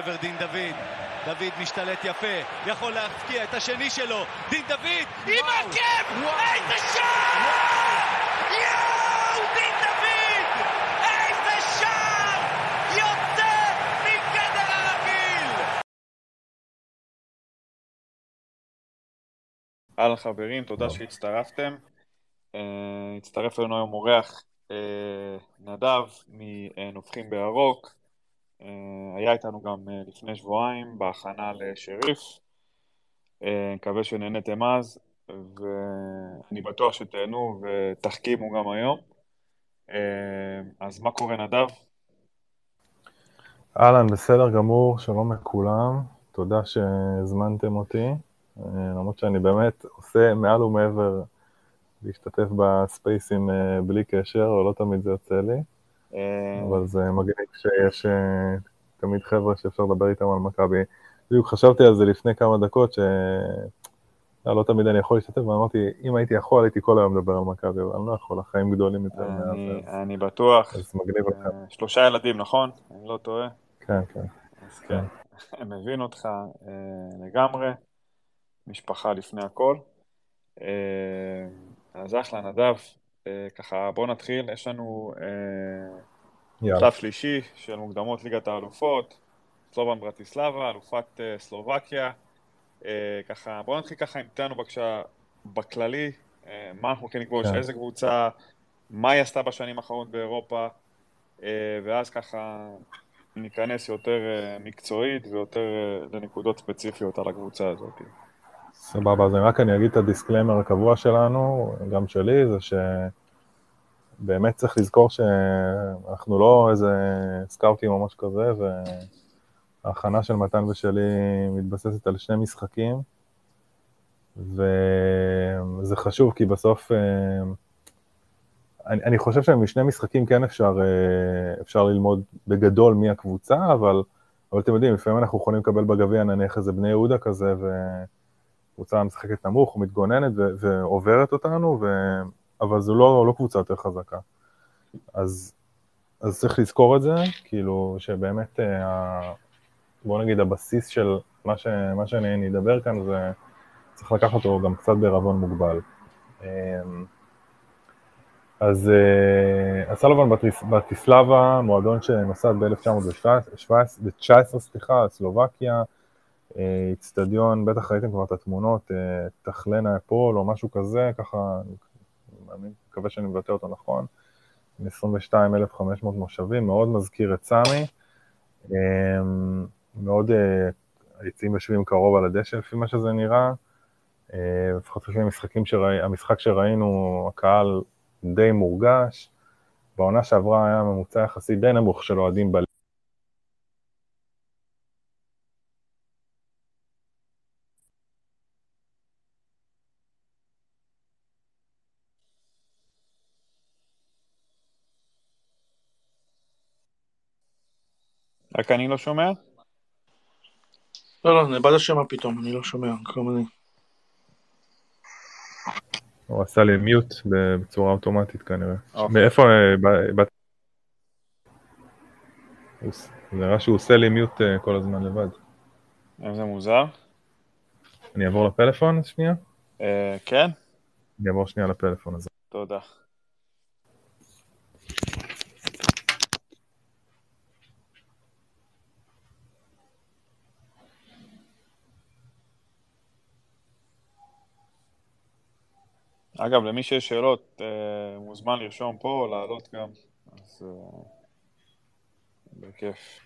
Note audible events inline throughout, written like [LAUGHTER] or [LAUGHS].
לעבר דין דוד. דוד משתלט יפה, יכול להפקיע את השני שלו. דין דוד, עם עקב! איזה שער! יואו, דין דוד! איזה שער! יוצא מגדר הרגיל! אהלן חברים, תודה שהצטרפתם. אה, הצטרף אלינו היום אורח אה, נדב מנובחים בירוק. אה, היה איתנו גם לפני שבועיים בהכנה לשריף. מקווה שנהנתם אז, ואני בטוח שתהנו ותחכימו גם היום. אז מה קורה נדב? אהלן, בסדר גמור, שלום לכולם, תודה שהזמנתם אותי, למרות שאני באמת עושה מעל ומעבר להשתתף בספייסים אה, בלי קשר, או לא תמיד זה יוצא לי, אה. אבל זה מגניב שיש אה, תמיד חבר'ה שאפשר לדבר איתם על מכבי. בדיוק חשבתי על זה לפני כמה דקות, שלא לא תמיד אני יכול להשתתף, ואמרתי, אם הייתי יכול, הייתי כל היום לדבר על מכבי, אבל אני לא יכול, החיים גדולים יותר מאז. אני בטוח. אז מגניב אותך. שלושה ילדים, נכון? אני לא טועה. כן, כן. אז כן, [LAUGHS] מבין אותך לגמרי, משפחה לפני הכל. אז אחלה, נדב, אה, ככה בואו נתחיל, יש לנו אה, שלב שלישי של מוקדמות ליגת האלופות, סלובן ברטיסלבה, אלופת אה, סלובקיה, אה, ככה בואו נתחיל ככה עם תנו בבקשה בכללי, אה, מה אנחנו הולכים לקבוע, כן. איזה קבוצה, מה היא עשתה בשנים האחרונות באירופה, אה, ואז ככה ניכנס יותר אה, מקצועית ויותר אה, לנקודות ספציפיות על הקבוצה הזאת. סבבה, אז רק אני אגיד את ה disclaimer הקבוע שלנו, גם שלי, זה שבאמת צריך לזכור שאנחנו לא איזה סקאוטים או משהו כזה, וההכנה של מתן ושלי מתבססת על שני משחקים, וזה חשוב כי בסוף, אני, אני חושב שמשני משחקים כן אפשר, אפשר ללמוד בגדול מי הקבוצה, אבל, אבל אתם יודעים, לפעמים אנחנו יכולים לקבל בגביע נניח איזה בני יהודה כזה, ו... קבוצה משחקת נמוך, מתגוננת ו- ועוברת אותנו, ו- אבל זו לא, לא קבוצה יותר חזקה. אז, אז צריך לזכור את זה, כאילו שבאמת, אה, בוא נגיד, הבסיס של מה, ש- מה שאני אדבר כאן, זה צריך לקחת אותו גם קצת בערבון מוגבל. אמ, אז אה, הסלובן בטיסלבה, מועדון שנוסד ב-1919, סליחה, סלובקיה, איצטדיון, בטח ראיתם כבר את התמונות, אה, תכלנה אפול או משהו כזה, ככה, אני מקווה שאני מבטא אותו נכון, עם 22,500 מושבים, מאוד מזכיר את סמי, אה, מאוד היציעים אה, יושבים קרוב על הדשא לפי מה שזה נראה, לפחות לפי המשחקים שראי, המשחק שראינו, הקהל די מורגש, בעונה שעברה היה ממוצע יחסית די נמוך של אוהדים בליגה. רק אני לא שומע? לא, לא, נאבד השמע פתאום, אני לא שומע, גם אני. הוא עשה לי מיוט בצורה אוטומטית כנראה. אוקיי. מאיפה אה, באת? זה נראה שהוא עושה לי מיוט אה, כל הזמן לבד. איזה מוזר. אני אעבור לפלאפון שנייה? אה, כן. אני אעבור שנייה לפלאפון הזה. תודה. אגב, למי שיש שאלות, אה, מוזמן לרשום פה, לעלות גם, אז אה, בכיף.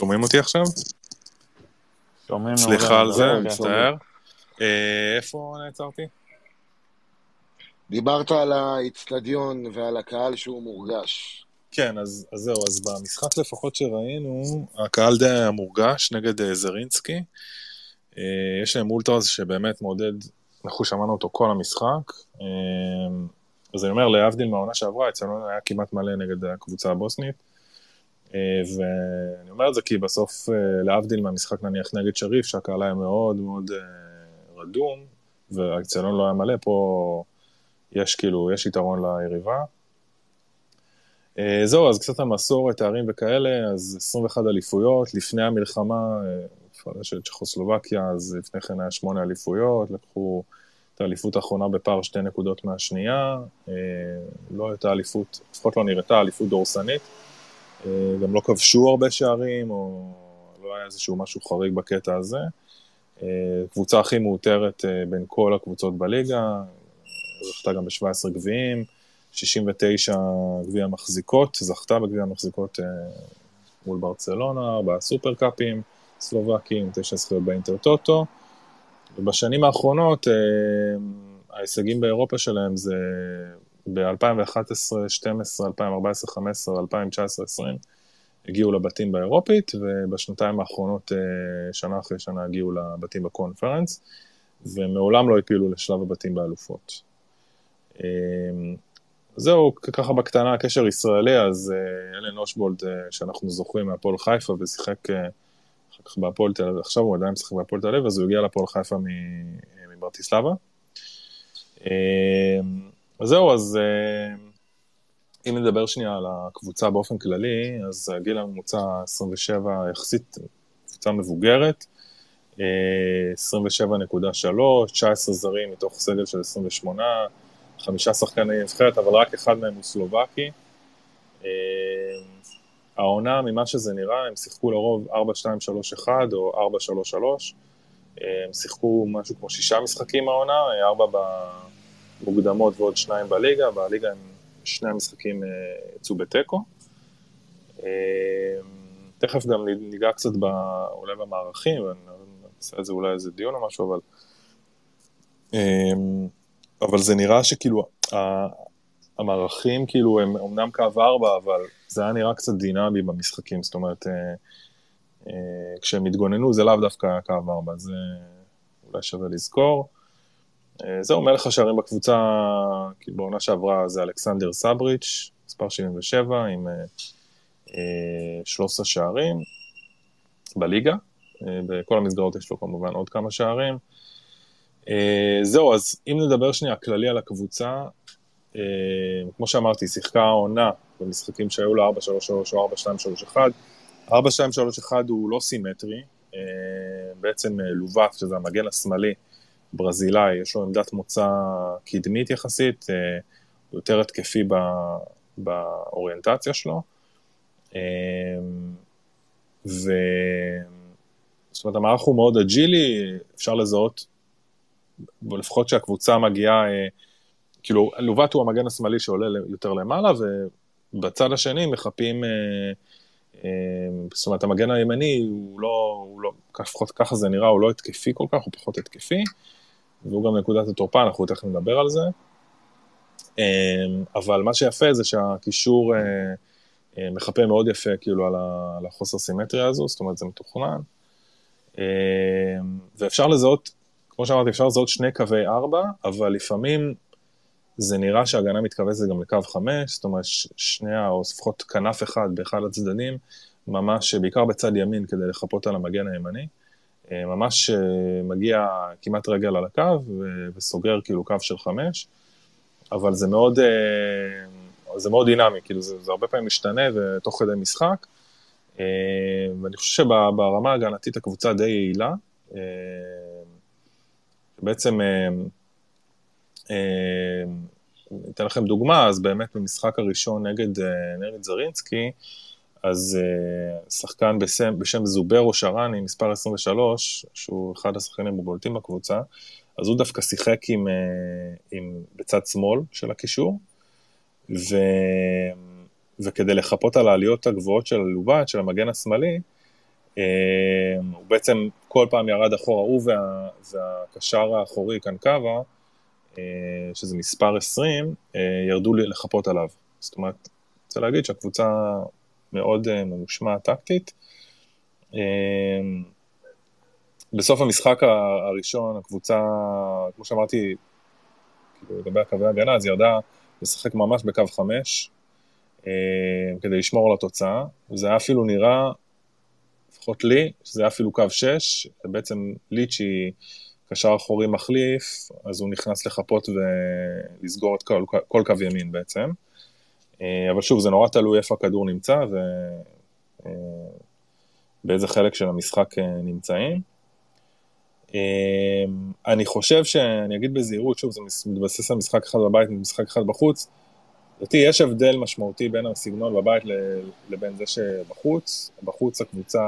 שומעים אותי עכשיו? שומעים סליחה על זה, מצטער. אה, איפה נעצרתי? דיברת על האיצטדיון ועל הקהל שהוא מורגש. כן, אז, אז זהו, אז במשחק לפחות שראינו, הקהל די היה מורגש נגד אה, זרינסקי. אה, יש להם אולטרס שבאמת מעודד, אנחנו שמענו אותו כל המשחק. אז אני אומר, להבדיל מהעונה שעברה, אצלנו היה כמעט מלא נגד הקבוצה הבוסנית. ואני אומר את זה כי בסוף, להבדיל מהמשחק נניח נגד שריף, שהקהל היה מאוד מאוד רדום, והאקציונון לא היה מלא, פה יש כאילו, יש יתרון ליריבה. אה, זהו, אז קצת המסורת, תארים וכאלה, אז 21 אליפויות, לפני המלחמה, של אה, צ'כוסלובקיה, אז לפני כן היה שמונה אליפויות, לקחו את האליפות האחרונה בפער שתי נקודות מהשנייה, אה, לא הייתה אליפות, לפחות לא נראתה אליפות דורסנית, גם לא כבשו הרבה שערים, או לא היה איזשהו משהו חריג בקטע הזה. קבוצה הכי מאותרת בין כל הקבוצות בליגה, זכתה גם ב-17 גביעים, 69 גביע מחזיקות, זכתה בגביע המחזיקות אה, מול ברצלונה, ארבעה סופרקאפים סלובקים, תשע זכויות באינטרטוטו, ובשנים האחרונות אה, ההישגים באירופה שלהם זה ב-2011, 2012, 2014, 2015, 2019, 2020, הגיעו לבתים באירופית, ובשנתיים האחרונות, אה, שנה אחרי שנה, הגיעו לבתים בקונפרנס, ומעולם לא הפילו לשלב הבתים באלופות. אמ, זהו, ככה בקטנה, הקשר ישראלי, אז אה, אלן אושבולד, אה, שאנחנו זוכרים מהפועל חיפה, ושיחק אה, אחר כך בהפועל תל אביב, עכשיו הוא עדיין משחק בהפועל תל אביב, אז הוא הגיע לפועל חיפה מברטיסלבה. אז זהו, אז אם נדבר שנייה על הקבוצה באופן כללי, אז הגיל הממוצע 27 יחסית קבוצה מבוגרת, 27.3, 19 זרים מתוך סגל של 28, חמישה שחקני נבחרת, אבל רק אחד מהם הוא סלובקי. אה, העונה, ממה שזה נראה, הם שיחקו לרוב 4-2-3-1 או 4-3-3. אה, הם שיחקו משהו כמו שישה משחקים העונה, ארבע במוקדמות ועוד שניים בליגה, בליגה הם שני המשחקים אה, יצאו בתיקו. תכף גם ניגע קצת ב, אולי במערכים, ואני אעשה את זה אולי איזה דיון או משהו, אבל אבל זה נראה שכאילו, המערכים כאילו הם אמנם קו ארבע, אבל זה היה נראה קצת דינמי במשחקים, זאת אומרת, אה, אה, כשהם התגוננו זה לאו דווקא קו ארבע, זה אולי שווה לזכור. אה, זהו, מלך השערים בקבוצה, כאילו בעונה שעברה זה אלכסנדר סבריץ', מספר 77, עם 13 שערים בליגה. בכל המסגרות יש לו כמובן עוד כמה שערים. זהו, אז אם נדבר שנייה כללי על הקבוצה, כמו שאמרתי, שיחקה העונה במשחקים שהיו לה 4-3-3 או 4-2-3-1. 4-2-3-1 הוא לא סימטרי, בעצם לובף, שזה המגן השמאלי, ברזילאי, יש לו עמדת מוצא קדמית יחסית, הוא יותר התקפי ב, באוריינטציה שלו. אה, ו... זאת אומרת, המערך הוא מאוד אג'ילי, אפשר לזהות לפחות שהקבוצה מגיעה, אה, כאילו, לובט הוא המגן השמאלי שעולה יותר למעלה, ובצד השני מחפים, אה, אה, זאת אומרת, המגן הימני הוא לא, הוא לא, לפחות ככה זה נראה, הוא לא התקפי כל כך, הוא פחות התקפי, והוא גם נקודת התורפה, אנחנו תכף נדבר על זה. אבל מה שיפה זה שהקישור מחפה מאוד יפה, כאילו, על החוסר סימטריה הזו, זאת אומרת, זה מתוכנן. ואפשר לזהות כמו שאמרתי, אפשר לזהות שני קווי ארבע, אבל לפעמים זה נראה שההגנה מתכווצת גם לקו חמש, זאת אומרת, שני, או לפחות כנף אחד באחד הצדדים, ממש, בעיקר בצד ימין, כדי לחפות על המגן הימני. אה, ממש אה, מגיע כמעט רגל על הקו וסוגר כאילו קו של חמש, אבל זה מאוד, אה, זה מאוד דינמי, כאילו זה, זה הרבה פעמים משתנה ותוך כדי משחק, ואני חושב שברמה ההגנתית הקבוצה די יעילה. בעצם, אתן לכם דוגמה, אז באמת במשחק הראשון נגד, נגד זרינסקי, אז שחקן בשם, בשם זוברו שרני, מספר 23, שהוא אחד השחקנים הבולטים בקבוצה, אז הוא דווקא שיחק עם, עם, בצד שמאל של הקישור, ו, וכדי לחפות על העליות הגבוהות של הלובט, של המגן השמאלי, הוא בעצם כל פעם ירד אחורה, הוא וה, והקשר האחורי קנקבה, שזה מספר 20, ירדו לחפות עליו. זאת אומרת, רוצה להגיד שהקבוצה מאוד ממושמעת טקטית. בסוף המשחק הראשון, הקבוצה, כמו שאמרתי, כאילו לגבי הקווי ההגנה, אז ירדה לשחק ממש בקו חמש, אה, כדי לשמור על התוצאה, וזה היה אפילו נראה, לפחות לי, שזה היה אפילו קו שש, ובעצם ליצ'י, קשר אחורי מחליף, אז הוא נכנס לחפות ולסגור את כל, כל קו ימין בעצם. אה, אבל שוב, זה נורא תלוי איפה הכדור נמצא ובאיזה אה, חלק של המשחק נמצאים. אמ, אני חושב שאני אגיד בזהירות, שוב, זה מתבסס על משחק אחד בבית ומשחק אחד בחוץ. לדעתי יש הבדל משמעותי בין הסגנון בבית לבין זה שבחוץ. בחוץ הקבוצה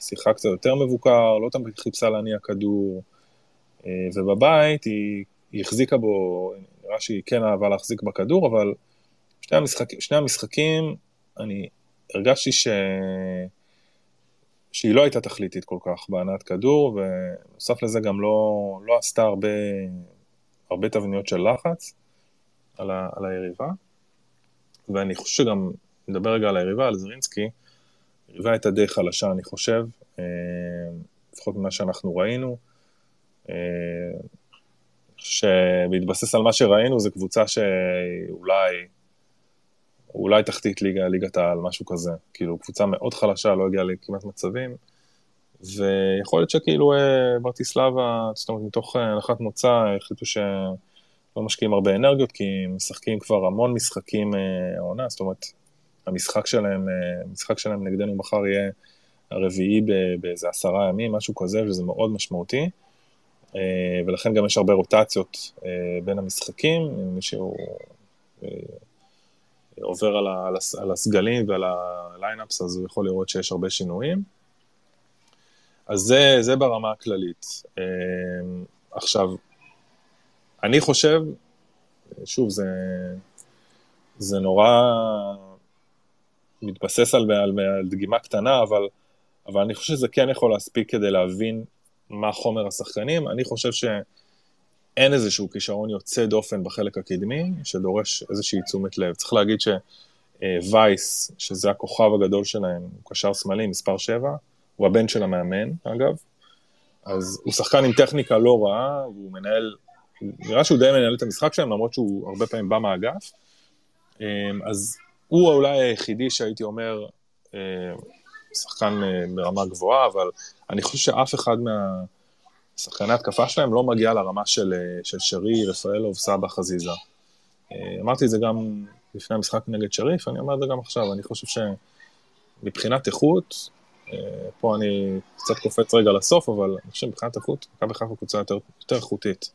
שיחקה קצת יותר מבוקר, לא תמיד חיפשה להניע כדור, אה, ובבית היא, היא החזיקה בו, נראה שהיא כן אהבה להחזיק בכדור, אבל שני, המשחק, שני המשחקים, אני הרגשתי ש... שהיא לא הייתה תכליתית כל כך בהנעת כדור, ונוסף לזה גם לא, לא עשתה הרבה, הרבה תבניות של לחץ על, ה, על היריבה. ואני חושב שגם, נדבר רגע על היריבה, על זרינסקי, היריבה הייתה די חלשה, אני חושב, אה, לפחות ממה שאנחנו ראינו. אה, שבהתבסס על מה שראינו, זו קבוצה שאולי אולי תחתית ליגה, ליגת העל, משהו כזה. כאילו, קבוצה מאוד חלשה, לא הגיעה לכמעט מצבים, ויכול להיות שכאילו אה, ברטיסלבה, זאת אומרת, מתוך אה, הנחת מוצא, החליטו שלא משקיעים הרבה אנרגיות, כי הם משחקים כבר המון משחקים אה, העונה, זאת אומרת, המשחק שלהם, המשחק שלהם נגדנו מחר יהיה הרביעי באיזה עשרה ימים, משהו כזה, וזה מאוד משמעותי. ולכן גם יש הרבה רוטציות בין המשחקים, מישהו עובר על, ה, על הסגלים ועל ה lineups, אז הוא יכול לראות שיש הרבה שינויים. אז זה, זה ברמה הכללית. אמ, עכשיו, אני חושב, שוב, זה, זה נורא מתבסס על, על, על דגימה קטנה, אבל, אבל אני חושב שזה כן יכול להספיק כדי להבין מה חומר השחקנים. אני חושב ש... אין איזשהו כישרון יוצא דופן בחלק הקדמי, שדורש איזושהי תשומת לב. צריך להגיד שווייס, שזה הכוכב הגדול שלהם, הוא קשר שמאלי, מספר 7, הוא הבן של המאמן, אגב, אז הוא שחקן עם טכניקה לא רעה, הוא מנהל, נראה שהוא די מנהל את המשחק שלהם, למרות שהוא הרבה פעמים בא מהאגף, אמ, אז הוא אולי היחידי שהייתי אומר, אה, שחקן אה, ברמה גבוהה, אבל אני חושב שאף אחד מה... שחקני התקפה שלהם לא מגיע לרמה של, אה, של שרי, רפאלוב, סבא, חזיזה. אה, אמרתי את זה גם לפני המשחק נגד שריף, אני אומר את זה גם עכשיו, אני חושב שמבחינת איכות, אה, פה אני קצת קופץ רגע לסוף, אבל אני חושב שמבחינת איכות, מכבי חיפה קבוצה יותר, יותר איכותית.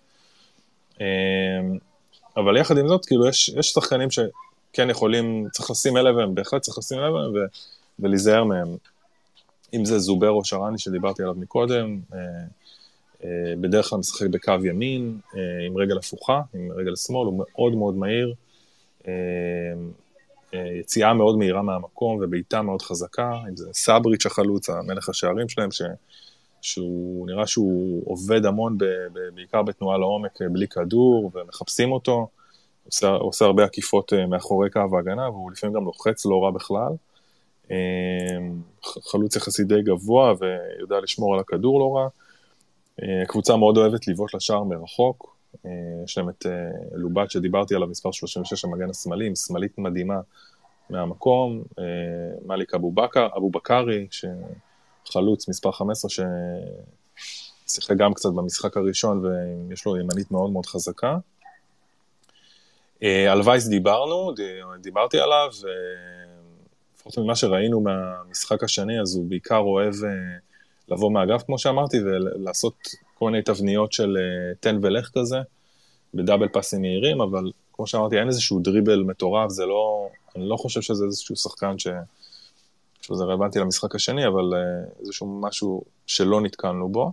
אבל יחד עם זאת, כאילו, יש, יש שחקנים שכן יכולים, צריך לשים אליהם, והם בהחלט צריך לשים אליהם ולהיזהר מהם. אם זה זובר או שרני שדיברתי עליו מקודם, בדרך כלל משחק בקו ימין, אה, עם רגל הפוכה, עם רגל שמאל, הוא מאוד מאוד מהיר. אה, יציאה מאוד מהירה מהמקום ובעיטה מאוד חזקה, אם זה סבריץ' החלוץ, המלך השערים שלהם, ש... שהוא נראה שהוא עובד המון, ב... ב... בעיקר בתנועה לעומק בלי כדור, ומחפשים אותו, עושה, עושה הרבה עקיפות מאחורי קו ההגנה, והוא לפעמים גם לוחץ לא רע בכלל. חלוץ יחסית די גבוה ויודע לשמור על הכדור לא רע. אה, קבוצה מאוד אוהבת לבעוט לשער מרחוק. אה, יש להם את אה, לובת שדיברתי עליו, מספר 36, המגן השמאלי, עם שמאלית מדהימה מהמקום. מאליק אבו בכר, אבו בכרי, חלוץ מספר 15, ששיחק גם קצת במשחק הראשון, ויש לו ימנית מאוד מאוד חזקה. על וייס דיברנו, דיברתי עליו, לפחות ממה שראינו מהמשחק השני, אז הוא בעיקר אוהב לבוא מהאגף, כמו שאמרתי, ולעשות כל מיני תבניות של uh, תן ולך כזה, בדאבל פאסים מהירים, אבל כמו שאמרתי, אין איזשהו דריבל מטורף, זה לא, אני לא חושב שזה איזשהו שחקן ש... שזה רלוונטי למשחק השני, אבל uh, איזשהו משהו שלא נתקלנו בו.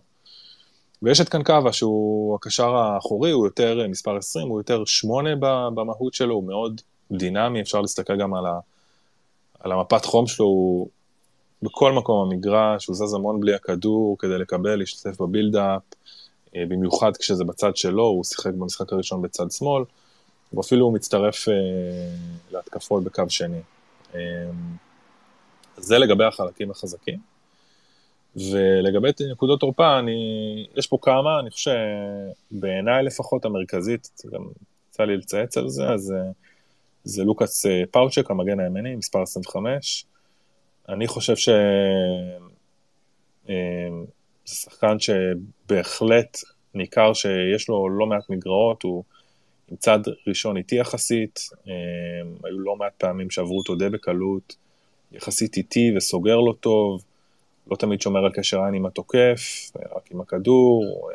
ויש את קנקבה, שהוא הקשר האחורי, הוא יותר uh, מספר 20, הוא יותר 8 במהות שלו, הוא מאוד דינמי, אפשר להסתכל גם על, ה, על המפת חום שלו, הוא בכל מקום המגרש, הוא זז המון בלי הכדור כדי לקבל, להשתתף בבילדאפ, אה, במיוחד כשזה בצד שלו, הוא שיחק במשחק הראשון בצד שמאל, ואפילו הוא מצטרף אה, להתקפות בקו שני. אה, זה לגבי החלקים החזקים. ולגבי נקודות תורפה, אני, יש פה כמה, אני חושב שבעיניי לפחות המרכזית, גם יצא לי לצייץ על זה, אז זה לוקאס פאוצ'ק, המגן הימני, מספר 25. אני חושב שזה שחקן שבהחלט ניכר שיש לו לא מעט מגרעות, הוא עם צד ראשון איטי יחסית, היו לא מעט פעמים שעברו אותו די בקלות, יחסית איטי וסוגר לו טוב, לא תמיד שומר על קשר עין עם התוקף, רק עם הכדור,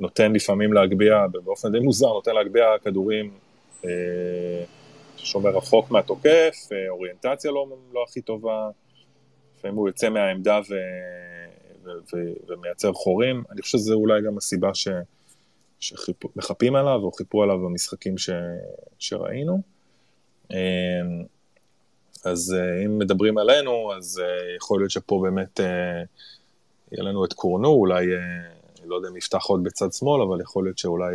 נותן לפעמים להגביה, באופן די מוזר, נותן להגביה כדורים ששומר רחוק מהתוקף, אוריינטציה לא, לא הכי טובה, לפעמים הוא יוצא מהעמדה ו... ו... ו... ומייצר חורים. אני חושב שזו אולי גם הסיבה ש... שמחפים עליו, או חיפו עליו במשחקים ש... שראינו. אמ, אז אה, אם מדברים עלינו, אז אה, יכול להיות שפה באמת אה, יהיה לנו את קורנו, אולי, לא יודע אם יפתח עוד בצד שמאל, אבל יכול להיות שאולי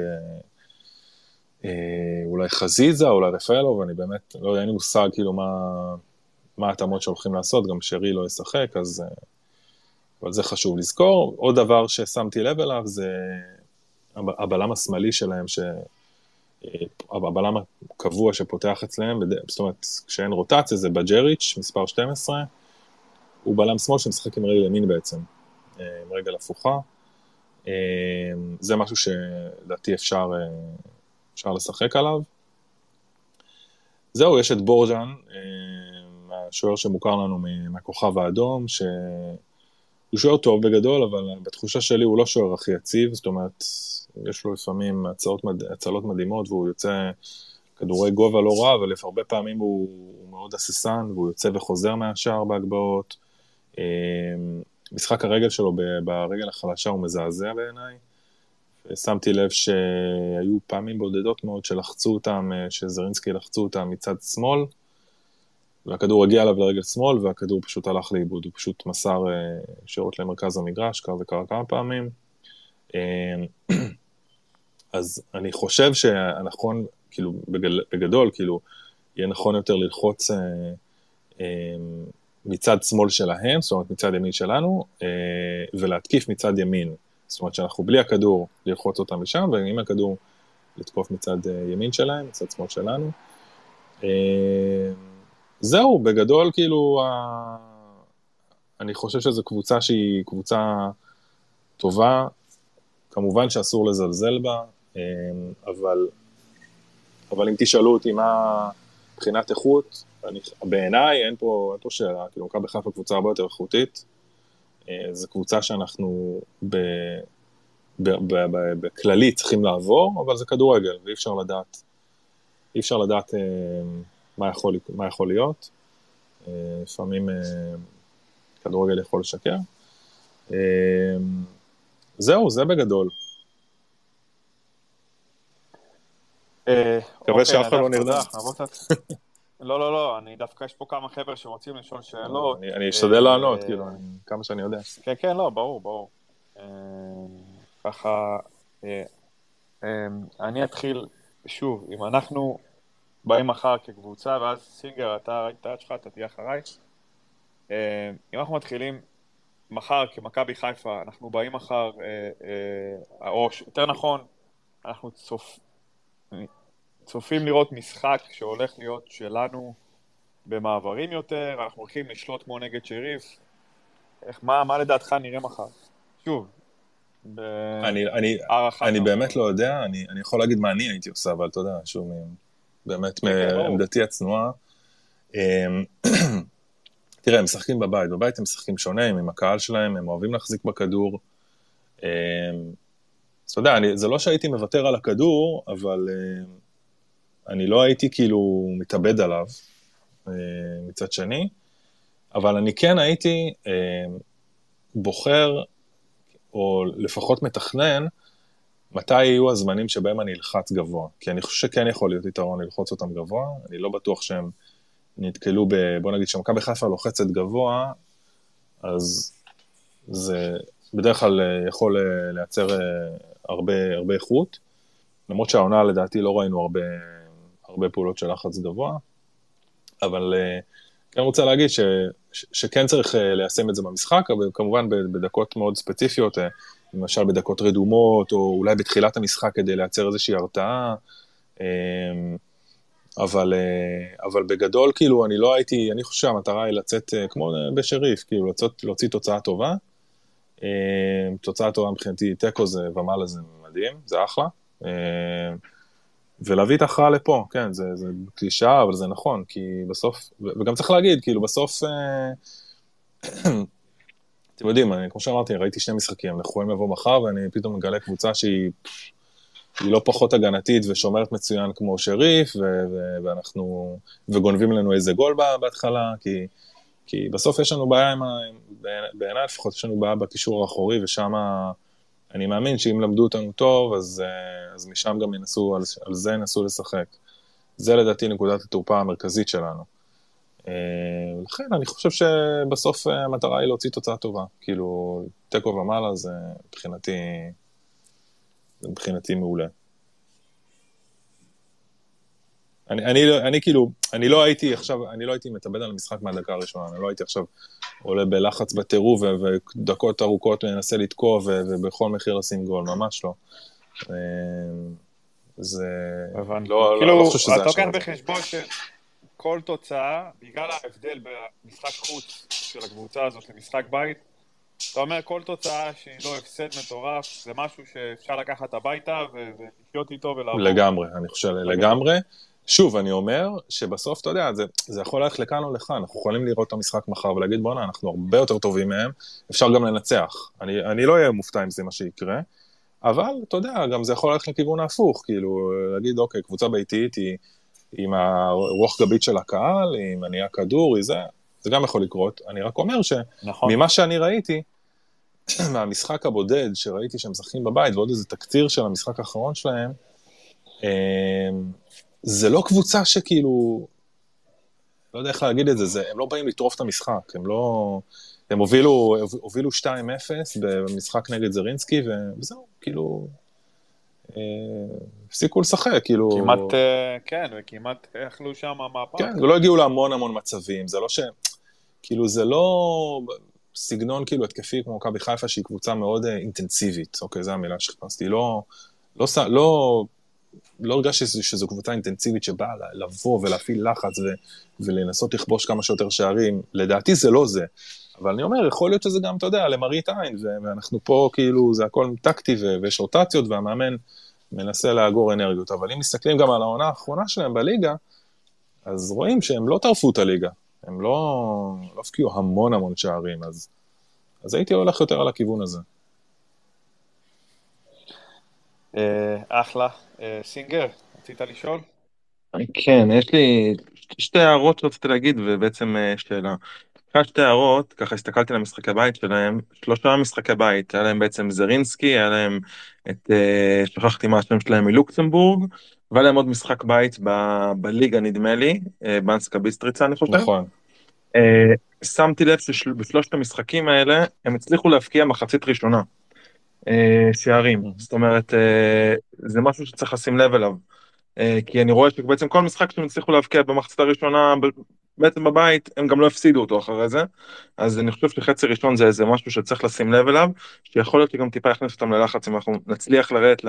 אולי חזיזה, אולי רפאלו, ואני באמת, לא יודע, אין לי מושג כאילו מה, ההתאמות שהולכים לעשות, גם שרי לא ישחק, אז... אבל זה חשוב לזכור. עוד דבר ששמתי לב אליו זה הבלם השמאלי שלהם, ש... הבלם הקבוע שפותח אצלם, זאת אומרת, כשאין רוטציה זה בג'ריץ', מספר 12, הוא בלם שמאל שמשחק עם רגל ימין בעצם, עם רגל הפוכה. זה משהו שלדעתי אפשר, אפשר לשחק עליו. זהו, יש את בורג'אן, השוער שמוכר לנו מהכוכב האדום, שהוא שוער טוב בגדול, אבל בתחושה שלי הוא לא שוער הכי יציב, זאת אומרת, יש לו לפעמים הצלות, הצלות מדהימות והוא יוצא כדורי גובה לא רע, אבל הרבה פעמים הוא, הוא מאוד הססן והוא יוצא וחוזר מהשער בהגבהות. משחק הרגל שלו ברגל החלשה הוא מזעזע בעיניי. שמתי לב שהיו פעמים בודדות מאוד שלחצו אותם, שזרינסקי לחצו אותם מצד שמאל, והכדור הגיע אליו לרגל שמאל, והכדור פשוט הלך לאיבוד, הוא פשוט מסר שירות למרכז המגרש, כך זה קרה כמה פעמים. [CLEARS THROAT] אז אני חושב שהנכון, כאילו, בגל, בגדול, כאילו, יהיה נכון יותר ללחוץ אה, אה, מצד שמאל שלהם, זאת אומרת מצד ימין שלנו, אה, ולהתקיף מצד ימין. זאת אומרת שאנחנו בלי הכדור ללחוץ אותם משם, ועם הכדור לתקוף מצד אה, ימין שלהם, מצד שמאל שלנו. אה, זהו, בגדול, כאילו. אני חושב שזו קבוצה שהיא קבוצה טובה, כמובן שאסור לזלזל בה, אמ, אבל, אבל אם תשאלו אותי מה מבחינת איכות, בעיניי אין אין פה שאלה, כאילו מכבי חיפה קבוצה הרבה יותר איכותית, אה, זו קבוצה שאנחנו ב, ב, ב, ב, בכללי צריכים לעבור, אבל זה כדורגל, ואי אפשר לדעת, אי אפשר לדעת אה, מה יכול, מה יכול להיות. אה, לפעמים כדורגל יכול לשקר. זהו, זה בגדול. אה, מקווה אוקיי, שאף אחד לא נרדם. [LAUGHS] לא, לא, לא, אני דווקא, יש פה כמה חבר'ה שרוצים לשאול שאלות. אני אשתדל לענות, אה, כאילו, כמה שאני יודע. כן, כן, לא, ברור, ברור. אה, ככה, אני אתחיל, שוב, אם אנחנו באים מחר כקבוצה, ואז סינגר, אתה ראית את היד שלך, אתה תהיה אחריי. אם אנחנו מתחילים מחר כמכבי חיפה, אנחנו באים מחר, או יותר נכון, אנחנו צופ... צופים לראות משחק שהולך להיות שלנו במעברים יותר, אנחנו הולכים לשלוט כמו נגד שריף. איך, מה, מה לדעתך נראה מחר? שוב, אני, אני, אני באמת לא יודע, אני, אני יכול להגיד מה אני הייתי עושה, אבל אתה יודע, שוב, באמת כן, כן, מעמדתי הצנועה. אמ, [CLEARS THROAT] תראה, הם משחקים בבית, בבית הם משחקים שונה, הם עם הקהל שלהם, הם אוהבים להחזיק בכדור. אמ, אז אתה יודע, זה לא שהייתי מוותר על הכדור, אבל uh, אני לא הייתי כאילו מתאבד עליו uh, מצד שני, אבל אני כן הייתי uh, בוחר, או לפחות מתכנן, מתי יהיו הזמנים שבהם אני אלחץ גבוה. כי אני חושב שכן יכול להיות יתרון ללחוץ אותם גבוה, אני לא בטוח שהם נתקלו ב... בוא נגיד שמכבי חיפה לוחצת גבוה, אז זה בדרך כלל יכול לייצר הרבה, הרבה איכות, למרות שהעונה לדעתי לא ראינו הרבה, הרבה פעולות של לחץ גבוה, אבל כן רוצה להגיד ש, ש, שכן צריך ליישם את זה במשחק, אבל כמובן בדקות מאוד ספציפיות, למשל בדקות רדומות, או אולי בתחילת המשחק כדי לייצר איזושהי הרתעה. אמ, אבל, אה, אבל בגדול, כאילו, אני לא הייתי, אני חושב שהמטרה היא לצאת, אה, כמו בשריף, כאילו, לצאת, להוציא תוצאה טובה. אמ, תוצאה טובה מבחינתי, תיקו זה ומעלה זה מדהים, זה אחלה. ולהביא את ההכרעה לפה, כן, זה, זה קלישאה, אבל זה נכון, כי בסוף, וגם צריך להגיד, כאילו, בסוף, אה, [CLEARS THROAT] אתם יודעים, אני, כמו שאמרתי, ראיתי שני משחקים, אנחנו יכולים לבוא מחר, ואני פתאום מגלה קבוצה שהיא היא לא פחות הגנתית ושומרת מצוין כמו שריף, ואנחנו, וגונבים לנו איזה גול בהתחלה, כי, כי בסוף יש לנו בעיה עם ה... בעיניי לפחות יש לנו בעיה בקישור האחורי, ושם אני מאמין שאם למדו אותנו טוב, אז, אז משם גם ינסו, על, על זה ינסו לשחק. זה לדעתי נקודת התורפה המרכזית שלנו. אה, לכן אני חושב שבסוף אה, המטרה היא להוציא תוצאה טובה. כאילו, תיקו ומעלה זה מבחינתי, זה מבחינתי מעולה. אני, אני, לא, אני כאילו, אני לא הייתי עכשיו, אני לא הייתי מתאבד על המשחק מהדקה הראשונה, אני לא הייתי עכשיו עולה בלחץ בטירוף ודקות ארוכות מנסה לתקוע ובכל מחיר לשים גול, ממש לא. אה, זה... הבנתי. לא, לא, כאילו, לא חושב שזה... אתה לוקח בחשבון ש... כל תוצאה, בגלל ההבדל במשחק חוץ של הקבוצה הזאת למשחק בית, אתה אומר כל תוצאה שהיא לא הפסד מטורף, זה משהו שאפשר לקחת הביתה ולחיות איתו ולעבור. לגמרי, אני חושב, לגמרי. שוב, אני אומר שבסוף, אתה יודע, זה, זה יכול ללכת לכאן או לכאן, אנחנו יכולים לראות את המשחק מחר ולהגיד, בואנה, אנחנו הרבה יותר טובים מהם, אפשר גם לנצח. אני, אני לא אהיה מופתע אם זה מה שיקרה, אבל, אתה יודע, גם זה יכול ללכת לכיוון ההפוך, כאילו, להגיד, אוקיי, קבוצה ביתית היא... עם הרוח גבית של הקהל, עם מניע כדור, זה, זה גם יכול לקרות. אני רק אומר שממה נכון. שאני ראיתי, [CLEARS THROAT] מהמשחק הבודד שראיתי שהם משחקים בבית, ועוד איזה תקציר של המשחק האחרון שלהם, אמ, זה לא קבוצה שכאילו, לא יודע איך להגיד את זה, זה הם לא באים לטרוף את המשחק, הם לא... הם הובילו, הובילו 2-0 במשחק נגד זרינסקי, וזהו, כאילו, הפסיקו לשחק, כאילו... כמעט, אה, כן, וכמעט אכלו שם מהפך. כן, ולא הגיעו להמון המון מצבים, זה לא ש... כאילו, זה לא סגנון כאילו התקפי כמו מכבי חיפה, שהיא קבוצה מאוד אה, אינטנסיבית, אוקיי, זו המילה שחיפשתי. לא, לא, לא, לא הרגשתי שזו קבוצה אינטנסיבית שבאה לבוא ולהפעיל לחץ ו, ולנסות לכבוש כמה שיותר שערים. לדעתי זה לא זה. אבל אני אומר, יכול להיות שזה גם, אתה יודע, למראית עין, ואנחנו פה כאילו, זה הכל טקטי ויש רוטציות, והמאמן מנסה לאגור אנרגיות. אבל אם מסתכלים גם על העונה האחרונה שלהם בליגה, אז רואים שהם לא טרפו את הליגה. הם לא, לא הפקיעו המון המון שערים, אז, אז הייתי הולך יותר על הכיוון הזה. אה, אחלה. אה, סינגר, רצית לשאול? כן, יש לי שתי הערות שרציתי להגיד ובעצם אה, שאלה. אחת שתי הערות, ככה הסתכלתי על המשחקי בית שלהם, שלושה משחקי בית, היה להם בעצם זרינסקי, היה להם את, שכחתי מה השם שלהם מלוקסמבורג, והיה להם עוד משחק בית ב- בליגה נדמה לי, בנסקה ביסטריצה אני חושב. נכון. שמתי לב שבשלושת המשחקים האלה הם הצליחו להפקיע מחצית ראשונה שערים, mm-hmm. זאת אומרת uh, זה משהו שצריך לשים לב אליו. Uh, כי אני רואה שבעצם כל משחק שהם הצליחו להבקיע במחצית הראשונה בעצם בבית הם גם לא הפסידו אותו אחרי זה, אז אני חושב שחצי ראשון זה איזה משהו שצריך לשים לב אליו, שיכול להיות שגם טיפה יכניס אותם ללחץ אם אנחנו נצליח לרדת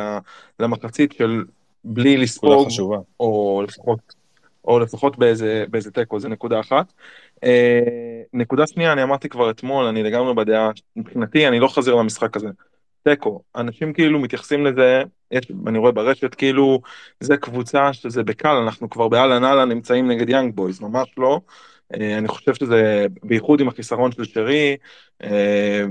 למחצית של בלי לספוג, או לפחות, או לפחות באיזה, באיזה תיקו, זה נקודה אחת. אה, נקודה שנייה, אני אמרתי כבר אתמול, אני לגמרי בדעה, מבחינתי אני לא חזר למשחק הזה. תיקו, אנשים כאילו מתייחסים לזה, יש, אני רואה ברשת כאילו זה קבוצה שזה בקל, אנחנו כבר באהלן אהלן נמצאים נגד יאנג בויז, ממש לא. אה, אני חושב שזה בייחוד עם החיסרון של שרי, אה,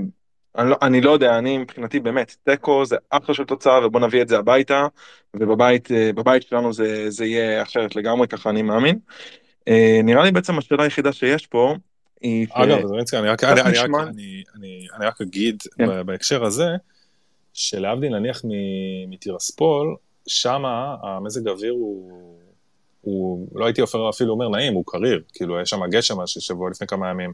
אני לא, אני לא יודע, אני מבחינתי באמת, תיקו זה אחלה של תוצאה ובוא נביא את זה הביתה, ובבית אה, שלנו זה, זה יהיה אחרת לגמרי, ככה אני מאמין. נראה לי בעצם השאלה היחידה שיש פה, היא... אגב, אני רק אגיד כן. בהקשר הזה, שלהבדיל נניח מטירספול, שם המזג האוויר הוא, הוא, לא הייתי אפילו אומר נעים, הוא קריר, כאילו, יש שם גשם שבוע לפני כמה ימים,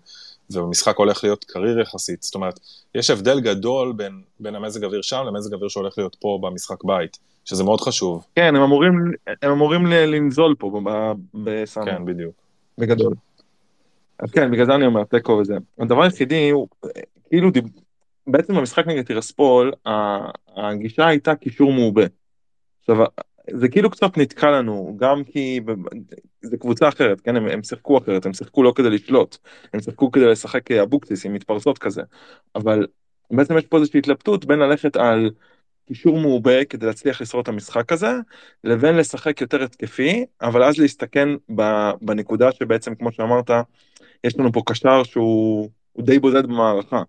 ובמשחק הולך להיות קריר יחסית, זאת אומרת, יש הבדל גדול בין, בין המזג אוויר שם למזג אוויר שהולך להיות פה במשחק בית, שזה מאוד חשוב. כן, הם אמורים, הם אמורים לנזול פה בסאנר. כן, בדיוק. בגדול. אז כן, בגלל זה אני אומר תיקו וזה. הדבר היחידי הוא, כאילו, בעצם במשחק נגד טירספול, הגישה הייתה קישור מעובה. עכשיו, זה כאילו קצת נתקע לנו, גם כי זה קבוצה אחרת, כן, הם, הם שיחקו אחרת, הם שיחקו לא כדי לשלוט, הם שיחקו כדי לשחק אבוקסיס עם מתפרצות כזה, אבל בעצם יש פה איזושהי התלבטות בין ללכת על קישור מעובה כדי להצליח לשרוד את המשחק הזה, לבין לשחק יותר התקפי, אבל אז להסתכן בנקודה שבעצם, כמו שאמרת, יש לנו פה קשר שהוא די בודד במערכה.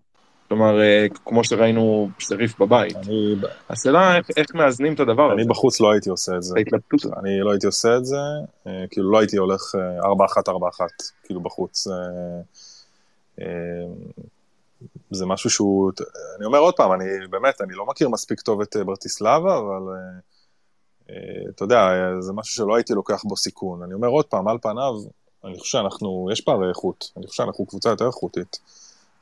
כלומר, אה, כמו שראינו שריף בבית. אני... השאלה איך, איך מאזנים את הדבר הזה. אני בחוץ לא הייתי עושה את זה. אני לא הייתי עושה את זה, אה, כאילו לא הייתי הולך 4-1-4-1, אה, כאילו בחוץ. זה משהו שהוא, אני אומר עוד פעם, אני באמת, אני לא מכיר מספיק טוב את ברטיסלבה, אבל אתה יודע, זה משהו שלא הייתי לוקח בו סיכון. אני אומר עוד פעם, על פניו, אני חושב שאנחנו, יש פערי איכות, אני חושב שאנחנו קבוצה יותר איכותית.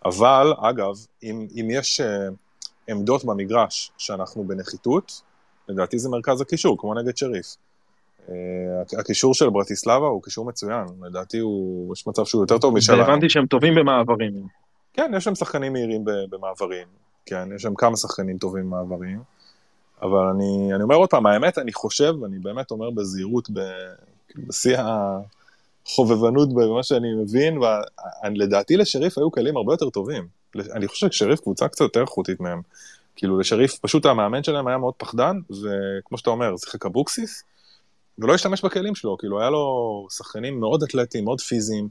אבל, אגב, אם, אם יש uh, עמדות במגרש שאנחנו בנחיתות, לדעתי זה מרכז הקישור, כמו נגד שריף. Uh, הקישור של ברטיסלבה הוא קישור מצוין, לדעתי הוא, יש מצב שהוא יותר טוב משלנו. והבנתי שהם טובים במעברים. כן, יש שם שחקנים מהירים במעברים, כן, יש שם כמה שחקנים טובים במעברים, אבל אני, אני אומר עוד פעם, האמת, אני חושב, אני באמת אומר בזהירות, בשיא ה... חובבנות במה שאני מבין, ולדעתי לשריף היו כלים הרבה יותר טובים. אני חושב ששריף קבוצה קצת יותר איכותית מהם. כאילו לשריף, פשוט המאמן שלהם היה מאוד פחדן, וכמו שאתה אומר, שיחק אבוקסיס, ולא השתמש בכלים שלו, כאילו היה לו שחקנים מאוד אתלטיים, מאוד פיזיים,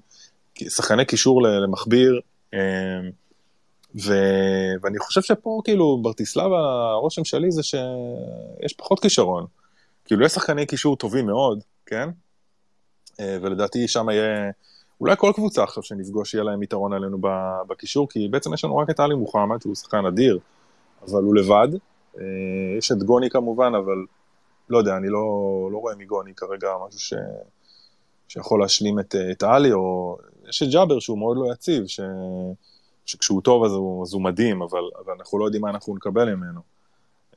שחקני קישור למכביר, אמ, ו... ואני חושב שפה, כאילו, ברטיסלבה, הרושם שלי זה שיש פחות כישרון. כאילו, יש שחקני קישור טובים מאוד, כן? אה, ולדעתי שם יהיה, אולי כל קבוצה עכשיו שנפגוש יהיה להם יתרון עלינו בקישור, כי בעצם יש לנו רק את עלי מוחמד, שהוא שחקן אדיר, אבל הוא לבד. אה, יש את גוני כמובן, אבל לא יודע, אני לא, לא רואה מגוני כרגע משהו ש, שיכול להשלים את, את עלי, או יש את ג'אבר שהוא מאוד לא יציב, ש, שכשהוא טוב אז הוא, אז הוא מדהים, אבל, אבל אנחנו לא יודעים מה אנחנו נקבל ממנו.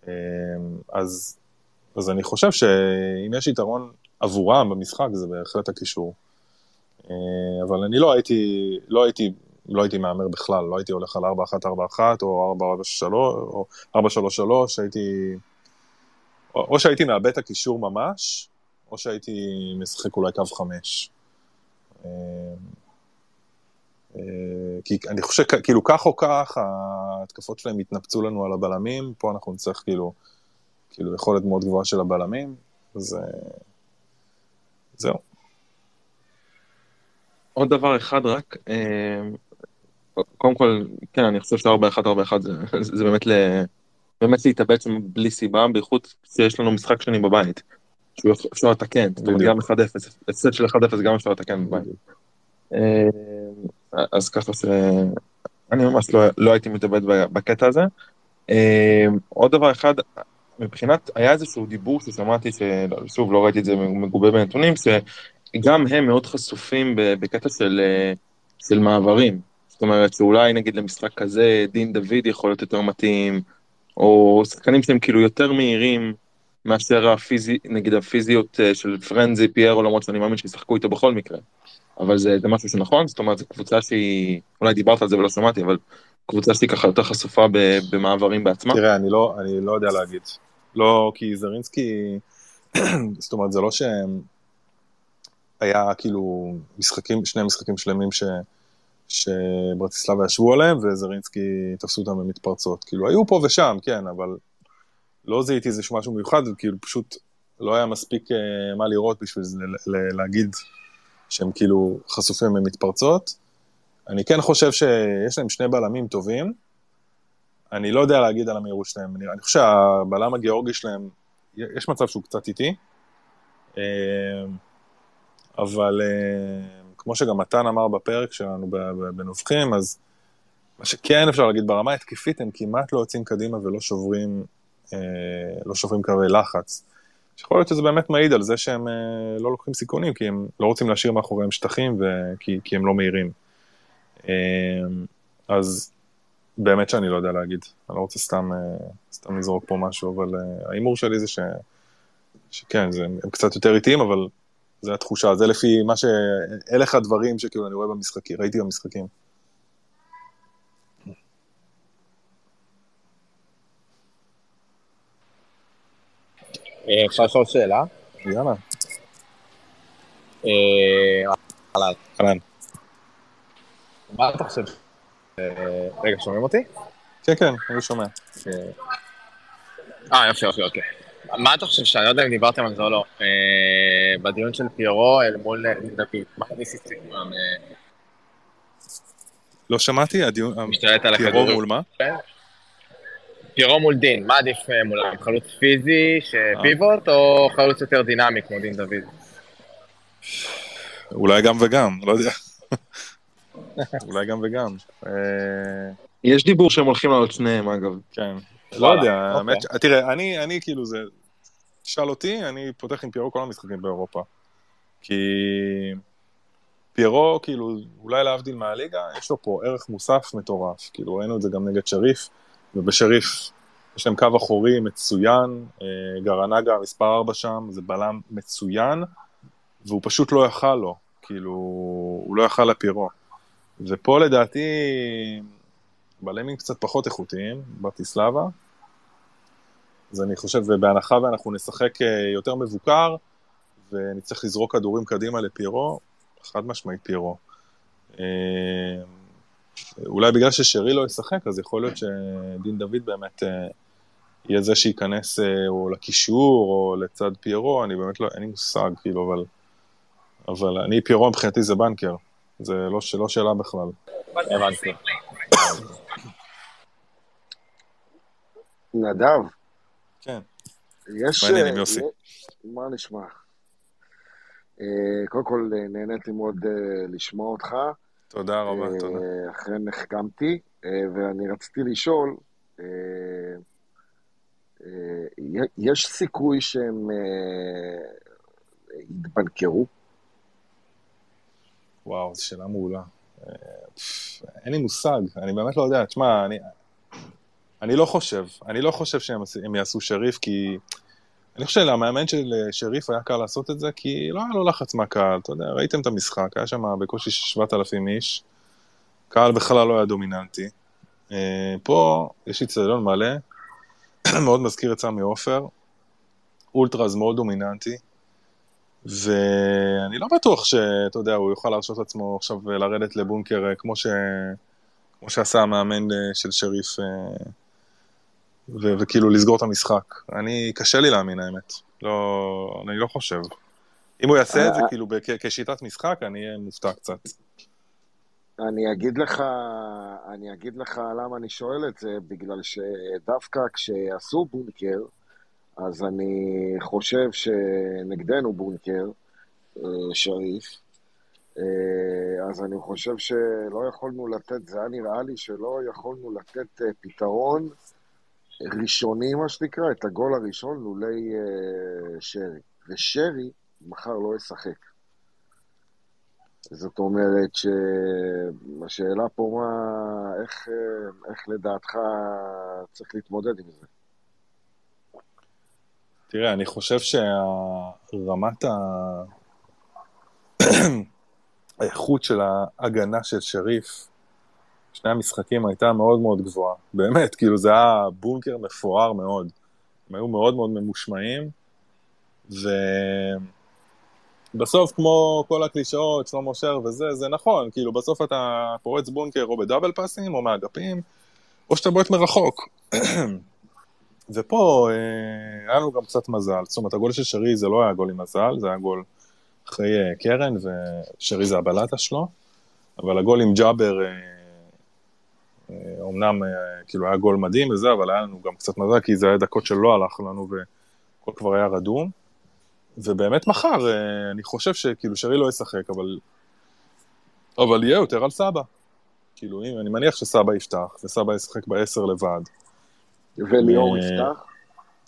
אה, אז, אז אני חושב שאם יש יתרון עבורם במשחק זה בהחלט הקישור. אה, אבל אני לא הייתי, לא הייתי, לא הייתי מהמר בכלל, לא הייתי הולך על 4-1-4-1 או 4-4-3 או 4-3-3, הייתי... או שהייתי מאבד את הקישור ממש, או שהייתי משחק אולי קו 5. אה, אה, כי אני חושב, כאילו כך או כך, ההתקפות שלהם התנפצו לנו על הבלמים, פה אנחנו נצטרך כאילו, כאילו יכולת מאוד גבוהה של הבלמים, אז זהו. עוד דבר אחד רק, אה, קודם כל, כן, אני חושב ש-4-1-4-1 זה, זה באמת, ל, באמת להתאבד שם בלי סיבה, בייחוד שיש לנו משחק שני בבית, שהוא אפשר לתקן, זאת אומרת גם 1-0, הפסד של 1-0 גם אפשר לתקן בבית. אה, אז ככה שאני ממש לא, לא הייתי מתאבד בקטע הזה. אה, עוד דבר אחד, מבחינת, היה איזשהו דיבור ששמעתי, ששוב, לא ראיתי את זה מגובה בנתונים, שגם הם מאוד חשופים בקטע של, של מעברים. זאת אומרת, שאולי נגיד למשחק כזה, דין דוד יכול להיות יותר מתאים, או שחקנים שהם כאילו יותר מהירים מאשר הפיזי, נגיד הפיזיות אה, של פרנזי, פיירו, למרות שאני מאמין שישחקו איתו בכל מקרה. אבל זה, זה משהו שנכון, זאת אומרת, זו קבוצה שהיא, אולי דיברת על זה ולא שמעתי, אבל קבוצה שהיא ככה יותר חשופה במעברים בעצמה? תראה, אני לא, אני לא יודע להגיד. לא, כי זרינסקי, [CLEARS THROAT] זאת אומרת, זה לא שהם... היה כאילו משחקים, שני משחקים שלמים ש... שברטיסלבה ישבו עליהם, וזרינסקי תפסו אותם במתפרצות. כאילו, היו פה ושם, כן, אבל לא זיהיתי איזה משהו מיוחד, כאילו, פשוט לא היה מספיק uh, מה לראות בשביל זה, להגיד שהם כאילו חשופים במתפרצות. אני כן חושב שיש להם שני בלמים טובים. אני לא יודע להגיד על המהירות שלהם. אני, אני חושב שהבלם הגיאורגי שלהם, יש מצב שהוא קצת איטי. אה, אבל אה, כמו שגם מתן אמר בפרק שלנו בנובחים, אז מה שכן אפשר להגיד ברמה התקפית, הם כמעט לא יוצאים קדימה ולא שוברים, אה, לא שוברים קווי לחץ. יכול להיות שזה באמת מעיד על זה שהם לא לוקחים סיכונים, כי הם לא רוצים להשאיר מאחוריהם שטחים, וכי, כי הם לא מהירים. אז באמת שאני לא יודע להגיד, אני לא רוצה סתם, סתם לזרוק פה משהו, אבל ההימור שלי זה ש... שכן, זה, הם קצת יותר איטיים, אבל זה התחושה, זה לפי מה ש... הלך הדברים שכאילו אני רואה במשחקים, ראיתי במשחקים. אה, אפשר לשאול שאלה? יאללה. אה, אהלן. מה אתה חושב? אה, רגע, שומעים אותי? כן, כן, אני שומע. אה, יופי, יופי, אוקיי. מה אתה חושב, שאני לא יודע אם דיברתם על זה או לא, בדיון של פיירו אל מול דוד, מה ניסי סיכום? לא שמעתי, הדיון, משתלט על פיירו מול מה? כן. פירו מול דין, מה עדיף אה, מולם? חלוץ פיזי, שפיבוט, או חלוץ יותר דינמי כמו דין דוד? אולי גם וגם, לא יודע. אולי גם וגם. אה, יש דיבור שהם הולכים לעלות שניהם, אגב. כן. לא יודע, האמת ש... תראה, אני כאילו זה... תשאל אותי, אני פותח עם פיירו כל המשחקים באירופה. כי פיירו, כאילו, אולי להבדיל מהליגה, יש לו פה ערך מוסף מטורף. כאילו, ראינו את זה גם נגד שריף. ובשריף יש להם קו אחורי מצוין, אה, גרנגה מספר 4 שם, זה בלם מצוין, והוא פשוט לא יכל לו, כאילו, הוא לא יכל לפירו. ופה לדעתי בלמים קצת פחות איכותיים, ברטיסלבה, אז אני חושב, ובהנחה ואנחנו נשחק אה, יותר מבוקר, ונצטרך לזרוק כדורים קדימה לפירו, חד משמעית פירו. אה, אולי בגלל ששרי לא ישחק, אז יכול להיות שדין דוד באמת אה, יהיה זה שייכנס או לקישור או לצד פיירו, אני באמת לא, אין לי מושג, כאילו, אבל, אבל אני, פיירו מבחינתי זה בנקר, זה לא, לא שאלה בכלל. הבנתי. נדב. כן. יש... מה העניינים, יוסי? מה נשמע? קודם כל, נהניתי מאוד לשמוע אותך. תודה רבה, אה, תודה. אחרי נחכמתי, אה, ואני רציתי לשאול, אה, יש סיכוי שהם יתבנקרו? וואו, זו שאלה מעולה. אין לי מושג, אני באמת לא יודע. תשמע, אני, אני לא חושב, אני לא חושב שהם יעשו שריף, כי אני חושב שלמאמן של שריף היה קל לעשות את זה, כי לא היה לו לחץ מהקהל, אתה יודע, ראיתם את המשחק, היה שם בקושי 7,000 איש, קהל בכלל לא היה דומיננטי. אה, פה יש איצטדיון מלא, [CLEARS THROAT] מאוד מזכיר את סמי עופר, אולטראז מאוד דומיננטי, ואני לא בטוח שאתה יודע, הוא יוכל להרשות לעצמו עכשיו לרדת לבונקר אה, כמו, ש... כמו שעשה המאמן אה, של שריף. ו- וכאילו לסגור את המשחק. אני, קשה לי להאמין האמת, לא, אני לא חושב. אם הוא יעשה את זה אה, כאילו כשיטת משחק, אני אהיה מופתע קצת. אני אגיד לך, אני אגיד לך למה אני שואל את זה, בגלל שדווקא כשעשו בונקר, אז אני חושב שנגדנו בונקר, אה, שריף, אה, אז אני חושב שלא יכולנו לתת, זה היה נראה לי שלא יכולנו לתת פתרון ראשוני, מה שנקרא, את הגול הראשון לולי שרי. ושרי מחר לא ישחק. זאת אומרת שהשאלה פה מה, איך, אה, איך לדעתך צריך להתמודד עם זה? תראה, אני חושב שרמת ה... האיכות של ההגנה של שריף שני המשחקים הייתה מאוד מאוד גבוהה. באמת, כאילו זה היה בונקר מפואר מאוד. הם היו מאוד מאוד ממושמעים, ובסוף, כמו כל הקלישאות, שלמה שר וזה, זה נכון, כאילו בסוף אתה פורץ בונקר או בדאבל פאסים או מאגפים, או שאתה בועט מרחוק. ופה אה, היה לנו גם קצת מזל, זאת אומרת, הגול של שרי זה לא היה גול עם מזל, זה היה גול אחרי אה, קרן, ושרי זה הבלטה שלו, אבל הגול עם ג'אבר אה, אמנם אה, כאילו היה גול מדהים וזה, אבל היה לנו גם קצת מזל, כי זה היה דקות שלא הלך לנו והכל כבר היה רדום. ובאמת מחר, אה, אני חושב שכאילו שרי לא ישחק, אבל... אבל יהיה יותר על סבא. כאילו, אם, אני מניח שסבא יפתח, וסבא ישחק בעשר לבד. וליאור יפתח?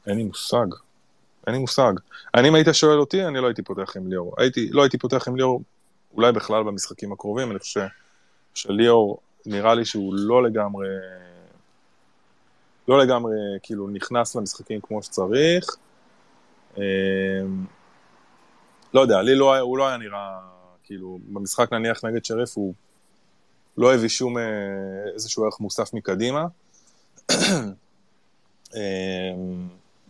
אין לי מושג. אין לי מושג. אני, אם היית שואל אותי, אני לא הייתי פותח עם ליאור. הייתי, לא הייתי פותח עם ליאור, אולי בכלל במשחקים הקרובים, אני חושב שליאור, נראה לי שהוא לא לגמרי, לא לגמרי, כאילו, נכנס למשחקים כמו שצריך. אמ, לא יודע, לי לא, הוא לא היה נראה, כאילו, במשחק נניח נגד שריף, הוא לא הביא שום אה, איזשהו ערך מוסף מקדימה. [CLEARS THROAT] אמ,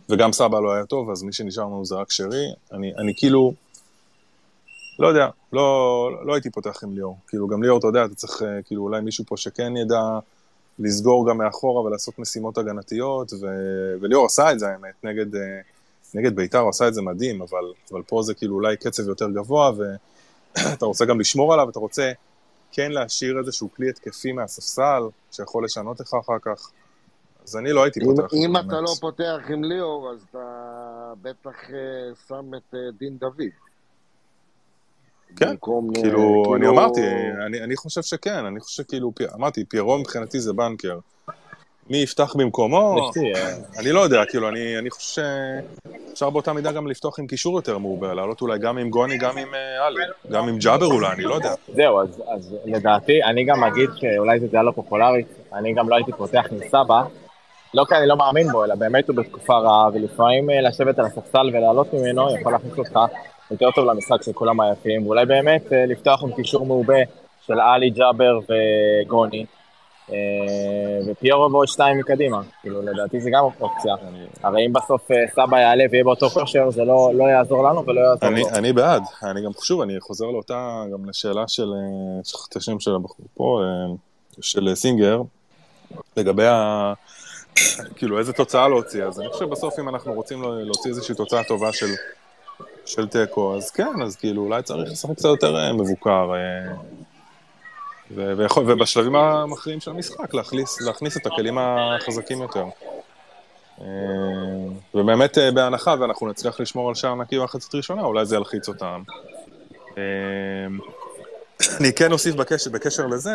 וגם סבא לא היה טוב, אז מי שנשאר לנו זה רק שרי. אני, אני כאילו, לא יודע, לא, לא הייתי פותח עם ליאור. כאילו, גם ליאור, אתה יודע, אתה צריך, אה, כאילו, אולי מישהו פה שכן ידע לסגור גם מאחורה ולעשות משימות הגנתיות, ו... וליאור עשה את זה, האמת, נגד, אה, נגד ביתר הוא עשה את זה מדהים, אבל, אבל פה זה כאילו אולי קצב יותר גבוה, ואתה [CLEARS THROAT] רוצה גם לשמור עליו, אתה רוצה כן להשאיר איזשהו כלי התקפי מהספסל, שיכול לשנות לך אחר כך. אז אני לא הייתי פותח. אם, אם אתה לא פותח עם ליאור, אז אתה בטח uh, שם את uh, דין דוד. כן, במקום, כאילו, כאילו, אני אמרתי, אני, אני חושב שכן, אני חושב שכאילו, אמרתי, פיירו מבחינתי זה בנקר. מי יפתח במקומו, אני לא יודע, כאילו, אני, אני חושב שאפשר באותה מידה גם לפתוח עם קישור יותר מעובה, לעלות אולי גם עם גוני, גם עם עלי, גם עם ג'אבר אולי, אני לא יודע. זהו, אז, אז לדעתי, אני גם אגיד שאולי זו דעה לא פופולרית, אני גם לא הייתי פותח עם סבא, לא כי אני לא מאמין בו, אלא באמת הוא בתקופה רעה, ולפעמים אה, לשבת על הספסל ולעלות ממנו יכול להכניס אותך יותר טוב למשחק של כולם היפים, ואולי באמת אה, לפתוח עם קישור מעובה של עלי, ג'אבר וגוני, אה, ופיירו ועוד שתיים מקדימה, כאילו לדעתי זה גם אופציה. הרי אם בסוף סבא יעלה ויהיה באותו כושר, זה לא, לא יעזור לנו ולא יעזור אני, לו. אני בעד, אני גם חשוב, אני חוזר לאותה, גם לשאלה של, שכחתי את השם של הבחור פה, של סינגר, לגבי ה... כאילו, איזה תוצאה להוציא. אז אני חושב בסוף, אם אנחנו רוצים להוציא איזושהי תוצאה טובה של, של תיקו, אז כן, אז כאילו, אולי צריך לשחק קצת יותר אה, מבוקר. אה, ו- ויכול, ובשלבים המכריעים של המשחק, להכניס, להכניס את הכלים החזקים יותר. אה, ובאמת, בהנחה, ואנחנו נצליח לשמור על שער נקי במחצית ראשונה, אולי זה ילחיץ אותם. אני כן אוסיף בקשר, בקשר לזה,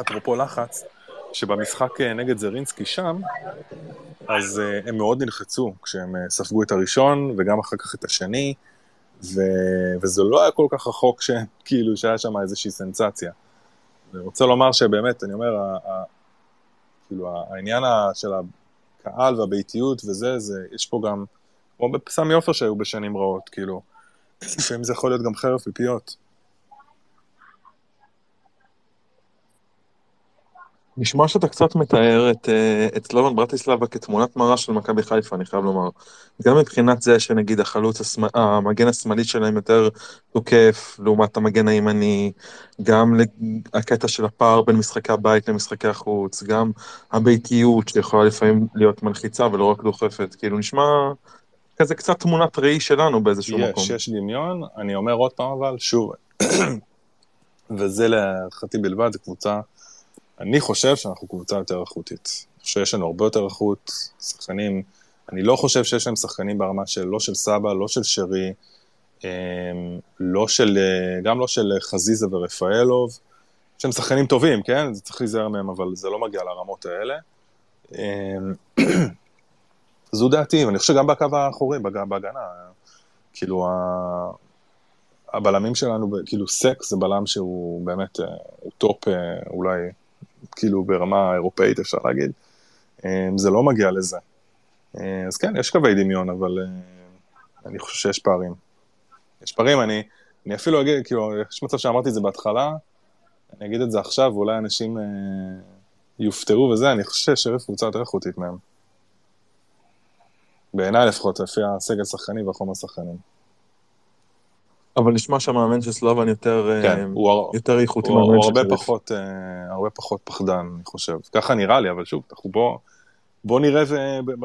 אפרופו לחץ, שבמשחק אה, נגד זרינסקי שם, אז uh, הם מאוד נלחצו כשהם uh, ספגו את הראשון, וגם אחר כך את השני, ו... וזה לא היה כל כך רחוק ש... כאילו שהיה שם איזושהי סנסציה. אני רוצה לומר שבאמת, אני אומר, ה... ה... כאילו העניין. של הקהל והביתיות וזה, זה, יש פה גם, כמו בסמי עופר שהיו בשנים רעות, כאילו, לפעמים זה יכול להיות גם חרב פיפיות. נשמע שאתה קצת מתאר את, אה, את סלובן ברטיסלבה כתמונת מראה של מכבי חיפה, אני חייב לומר. גם מבחינת זה שנגיד החלוץ, הסמ... המגן השמאלי שלהם יותר תוקף לעומת המגן הימני, גם הקטע של הפער בין משחקי הבית למשחקי החוץ, גם הביתיות שיכולה לפעמים להיות מלחיצה ולא רק דוחפת, כאילו נשמע כזה קצת תמונת ראי שלנו באיזשהו יש, מקום. יש, יש דמיון, אני אומר עוד פעם אבל, שוב, [CLEARS THROAT] וזה להערכתי בלבד, זו קבוצה... אני חושב שאנחנו קבוצה יותר איכותית. אני חושב שיש לנו הרבה יותר איכות, שחקנים, אני לא חושב שיש להם שחקנים ברמה של, לא של סבא, לא של שרי, אמ, לא של, גם לא של חזיזה ורפאלוב, שהם שחקנים טובים, כן? זה צריך להיזהר מהם, אבל זה לא מגיע לרמות האלה. אמ, [CLEARS THROAT] זו דעתי, ואני חושב שגם בקו האחורי, בהגנה, כאילו, הבלמים שלנו, כאילו סק זה בלם שהוא באמת, אה, הוא top אה, אולי כאילו ברמה אירופאית אפשר להגיד, אה, זה לא מגיע לזה. אה, אז כן, יש קווי דמיון, אבל אה, אני חושב שיש פערים. יש פערים, אני, אני אפילו אגיד, כאילו, יש מצב שאמרתי את זה בהתחלה, אני אגיד את זה עכשיו, ואולי אנשים אה, יופתעו וזה, אני חושב ששריף קבוצה יותר איכותית מהם. בעיניי לפחות, לפי הסגל שחקני והחומר שחקנים. אבל נשמע שהמאמן של סלובן יותר, אה, כן, הוא, יותר איכותי מהמאמן של הוא הרבה פחות, uh, הרבה פחות פחדן, אני חושב. ככה נראה לי, אבל שוב, אנחנו בוא, בוא נראה ו...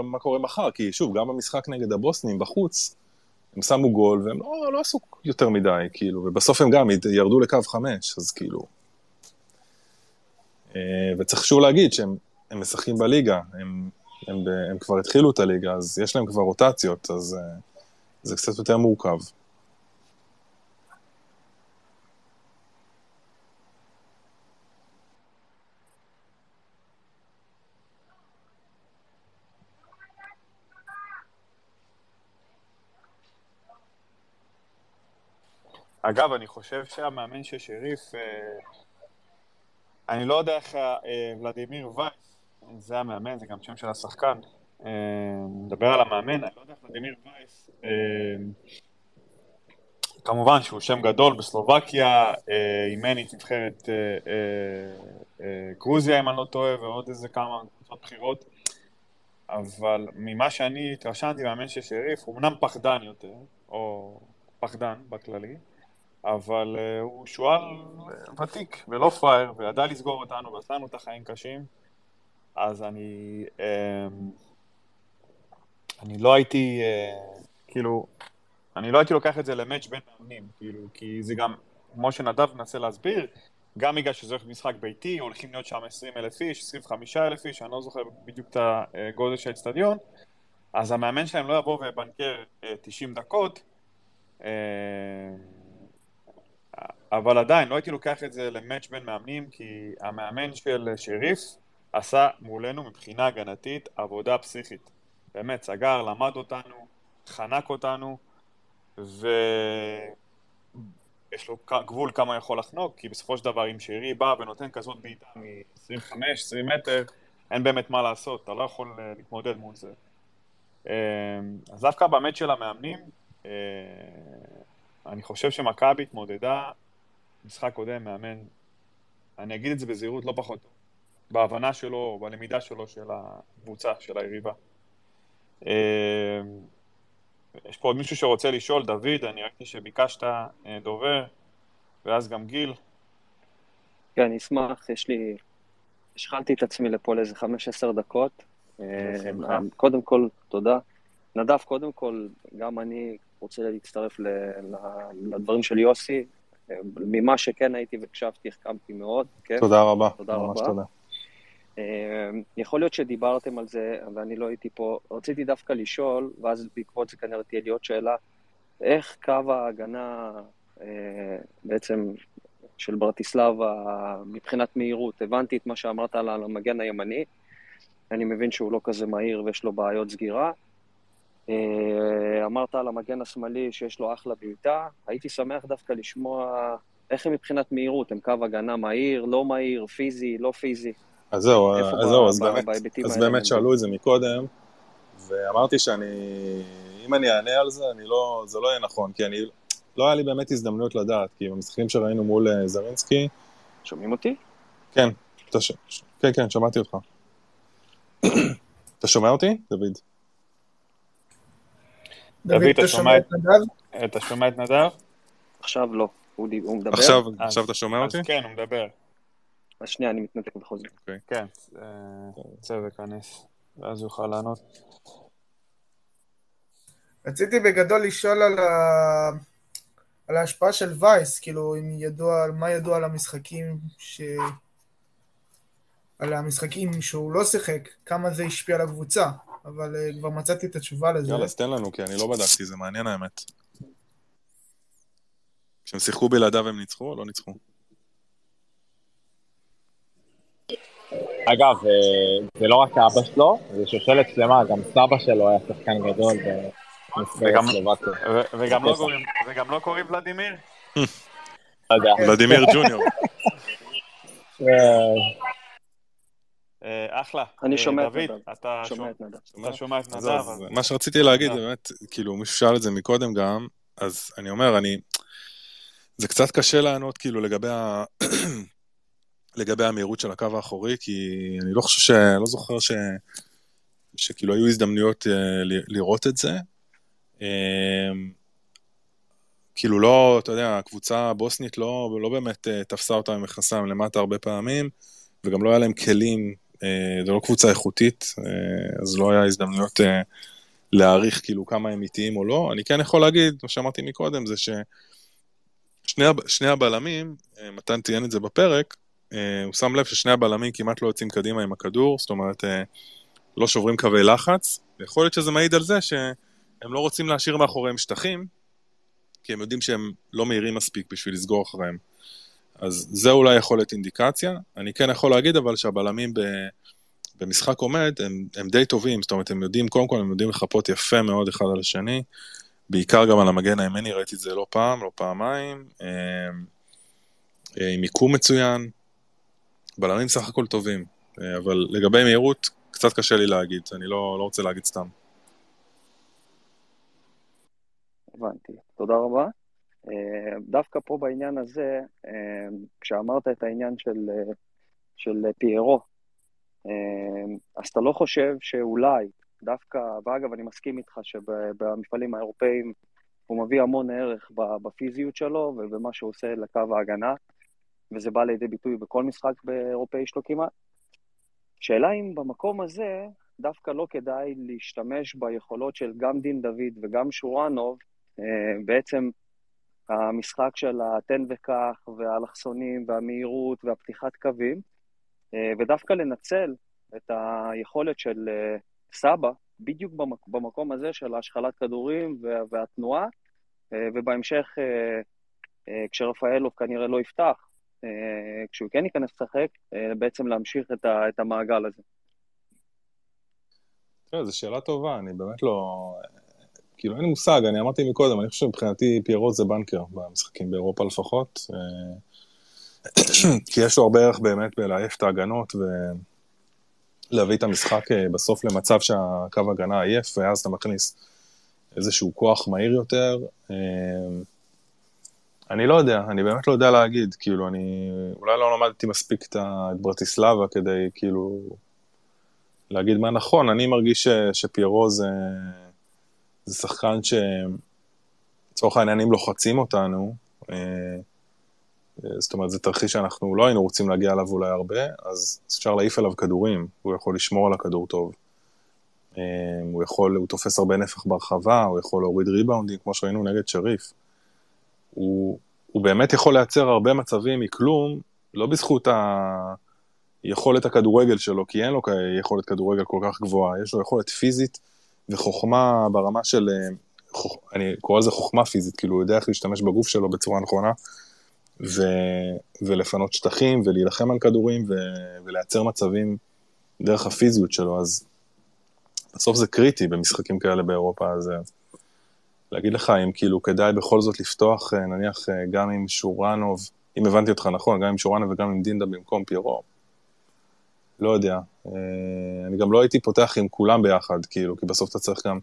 מה קורה מחר, כי שוב, גם במשחק נגד הבוסנים בחוץ, הם שמו גול והם לא, לא עשו יותר מדי, כאילו, ובסוף הם גם ירדו לקו חמש, אז כאילו... Uh, וצריך שוב להגיד שהם משחקים בליגה, הם, הם, הם, כבר התחילו את הליגה, אז יש להם כבר רוטציות, אז זה קצת יותר מורכב. אגב, אני חושב שהמאמן של שריף, אני לא יודע איך ולדימיר וייס, זה המאמן, זה גם שם של השחקן, מדבר על המאמן, אני לא יודע איך ולדימיר וייס כמובן שהוא שם גדול בסלובקיה, אימן את נבחרת גרוזיה אם אני לא טועה ועוד איזה כמה קבוצות בחירות. אבל ממה שאני התרשמתי מהמאמן של שריף הוא אמנם פחדן יותר, או פחדן בכללי אבל הוא שועל ותיק ולא פראייר וידע לסגור אותנו ועשה לנו את החיים קשים. אז אני אני לא הייתי כאילו אני לא הייתי לוקח את זה למאץ' בין מאמנים, כאילו, כי זה גם, כמו שנדב מנסה להסביר, גם בגלל שזה הולך משחק ביתי, הולכים להיות שם 20 אלף איש, 25 אלף איש, אני לא זוכר בדיוק את הגודל של האצטדיון, אז המאמן שלהם לא יבוא ויבנקר 90 אה, דקות, אה, אבל עדיין, לא הייתי לוקח את זה למאץ' בין מאמנים, כי המאמן של שריף עשה מולנו מבחינה הגנתית עבודה פסיכית. באמת, סגר, למד אותנו, חנק אותנו, ויש לו גבול כמה יכול לחנוק, כי בסופו של דבר אם שרי בא ונותן כזאת בעיטה מ-25-20 מטר, אין באמת מה לעשות, אתה לא יכול אה, להתמודד מול זה. אה, אז דווקא באמת של המאמנים, אה, אני חושב שמכבי התמודדה, משחק קודם, מאמן, אני אגיד את זה בזהירות, לא פחות בהבנה שלו, בלמידה שלו של הקבוצה, של היריבה. יש פה עוד מישהו שרוצה לשאול, דוד, אני ראיתי שביקשת אה, דובר, ואז גם גיל. כן, אני אשמח, יש לי... השחלתי את עצמי לפה לאיזה 15 דקות. אה, קודם כל, תודה. נדב, קודם כל, גם אני רוצה להצטרף לדברים של יוסי. אה, ממה שכן הייתי והקשבתי, החכמתי מאוד. כן? תודה רבה. תודה רבה. תודה. אמ, יכול להיות שדיברתם על זה, ואני לא הייתי פה. רציתי דווקא לשאול, ואז בעקבות זה כנראה תהיה לי עוד שאלה, איך קו ההגנה אה, בעצם של ברטיסלבה מבחינת מהירות? הבנתי את מה שאמרת על המגן הימני, אני מבין שהוא לא כזה מהיר ויש לו בעיות סגירה. אמרת על המגן השמאלי שיש לו אחלה בעיטה, הייתי שמח דווקא לשמוע איך הם מבחינת מהירות, הם קו הגנה מהיר, לא מהיר, פיזי, לא פיזי. אז זהו, אז, זהו, אז באמת, אז באמת שאלו את זה מקודם, ואמרתי שאני, אם אני אענה על זה, אני לא, זה לא יהיה נכון, כי אני, לא היה לי באמת הזדמנות לדעת, כי במשחקים שראינו מול אה, זרינסקי... שומעים אותי? כן, ש... כן, כן, שמעתי אותך. [CLEARS THROAT] אתה שומע אותי, דוד? דוד, אתה שומע את נדב? אתה שומע את נדב? עכשיו לא, הוא מדבר. עכשיו אתה שומע אותי? כן, הוא מדבר. אז שנייה, אני מתנתק בכל זאת. אוקיי. כן, צא וכנס, ואז יוכל לענות. רציתי בגדול לשאול על, ה... על ההשפעה של וייס, כאילו, אם ידוע, מה ידוע על המשחקים ש... על המשחקים שהוא לא שיחק, כמה זה השפיע על הקבוצה, אבל uh, כבר מצאתי את התשובה לזה. יאללה, אז תן לנו, כי אני לא בדקתי, זה מעניין האמת. כשהם שיחקו בלעדיו הם ניצחו או לא ניצחו? אגב, אה, זה לא רק אבא שלו, זה שושלת שלמה, גם סבא שלו היה שחקן גדול וגם לא קוראים ולדימיר? לא ולדימיר ג'וניור. [LAUGHS] אה, אחלה. אני שומע את נדב. אתה שומע את נדב. מה שרציתי להגיד, באמת, כאילו, מישהו שאל את זה מקודם גם, אז אני אומר, אני... זה קצת קשה לענות כאילו לגבי ה... [CLEARS THROAT] לגבי המהירות של הקו האחורי, כי אני לא חושב ש... לא זוכר ש... שכאילו היו הזדמנויות uh, לראות את זה. Uh, כאילו לא, אתה יודע, הקבוצה הבוסנית לא, לא באמת תפסה אותה ממכנסיים למטה הרבה פעמים, וגם לא היה להם כלים, זו לא קבוצה איכותית, uh, אז לא היה הזדמנויות uh, להעריך כאילו כמה הם איטיים או לא. אני כן יכול להגיד, מה שאמרתי מקודם, זה ששני הבלמים, מתן ציין את זה בפרק, אה, הוא שם לב ששני הבלמים כמעט לא יוצאים קדימה עם הכדור, זאת אומרת, אה, לא שוברים קווי לחץ, ויכול להיות שזה מעיד על זה שהם לא רוצים להשאיר מאחוריהם שטחים, כי הם יודעים שהם לא מהירים מספיק בשביל לסגור אחריהם. אז זה אולי יכול להיות אינדיקציה. אני כן יכול להגיד אבל שהבלמים ב... במשחק עומד הם, הם די טובים, זאת אומרת הם יודעים, קודם כל הם יודעים לחפות יפה מאוד אחד על השני, בעיקר גם על המגן הימני, ראיתי את זה לא פעם, לא פעמיים. עם מיקום מצוין, בלמים סך הכל טובים, אבל לגבי מהירות, קצת קשה לי להגיד, אני לא, לא רוצה להגיד סתם. הבנתי, תודה רבה. דווקא פה בעניין הזה, כשאמרת את העניין של, של פיירו, אז אתה לא חושב שאולי דווקא, ואגב, אני מסכים איתך שבמפעלים האירופאים הוא מביא המון ערך בפיזיות שלו ובמה שהוא עושה לקו ההגנה, וזה בא לידי ביטוי בכל משחק באירופאי שלו כמעט. שאלה אם במקום הזה דווקא לא כדאי להשתמש ביכולות של גם דין דוד וגם שורנוב, בעצם המשחק של התן וקח והאלכסונים והמהירות והפתיחת קווים, ודווקא לנצל את היכולת של סבא בדיוק במקום הזה של השחלת כדורים והתנועה, ובהמשך, כשרפאלוב כנראה לא יפתח, כשהוא כן ייכנס לשחק, בעצם להמשיך את המעגל הזה. תראה, זו שאלה טובה, אני באמת לא... כאילו, אין לי מושג, אני אמרתי מקודם, אני חושב שמבחינתי פיירו זה בנקר במשחקים באירופה לפחות. [CLEARS THROAT] כי יש לו הרבה ערך באמת בלעייף את ההגנות ולהביא את המשחק אה, בסוף למצב שהקו הגנה עייף, ואז אתה מכניס איזשהו כוח מהיר יותר. אה, אני לא יודע, אני באמת לא יודע להגיד, כאילו, אני אולי לא למדתי מספיק את ברטיסלבה כדי, כאילו, להגיד מה נכון. אני מרגיש ש, שפיירו זה, זה שחקן שלצורך העניינים לוחצים אותנו, אה, זאת אומרת, זה תרחיש שאנחנו לא היינו רוצים להגיע אליו אולי הרבה, אז אפשר להעיף עליו כדורים, הוא יכול לשמור על הכדור טוב. אה, הוא יכול, הוא תופס הרבה נפח ברחבה, הוא יכול להוריד ריבאונדים, כמו שראינו נגד שריף. הוא, הוא באמת יכול לייצר הרבה מצבים מכלום, לא בזכות היכולת הכדורגל שלו, כי אין לו יכולת כדורגל כל כך גבוהה, יש לו יכולת פיזית וחוכמה ברמה של, אה, חוכ... אני קורא לזה חוכמה פיזית, כאילו הוא יודע איך להשתמש בגוף שלו בצורה נכונה, ו... ולפנות שטחים, ולהילחם על כדורים, ו... ולייצר מצבים דרך הפיזיות שלו, אז בסוף זה קריטי במשחקים כאלה באירופה, אז להגיד לך אם כאילו כדאי בכל זאת לפתוח, אה, נניח אה, גם עם שורנוב, אם הבנתי אותך נכון, גם עם שורנוב וגם עם דינדה במקום פיירו. לא יודע. אה, אני גם לא הייתי פותח עם כולם ביחד, כאילו, כי בסוף אתה צריך גם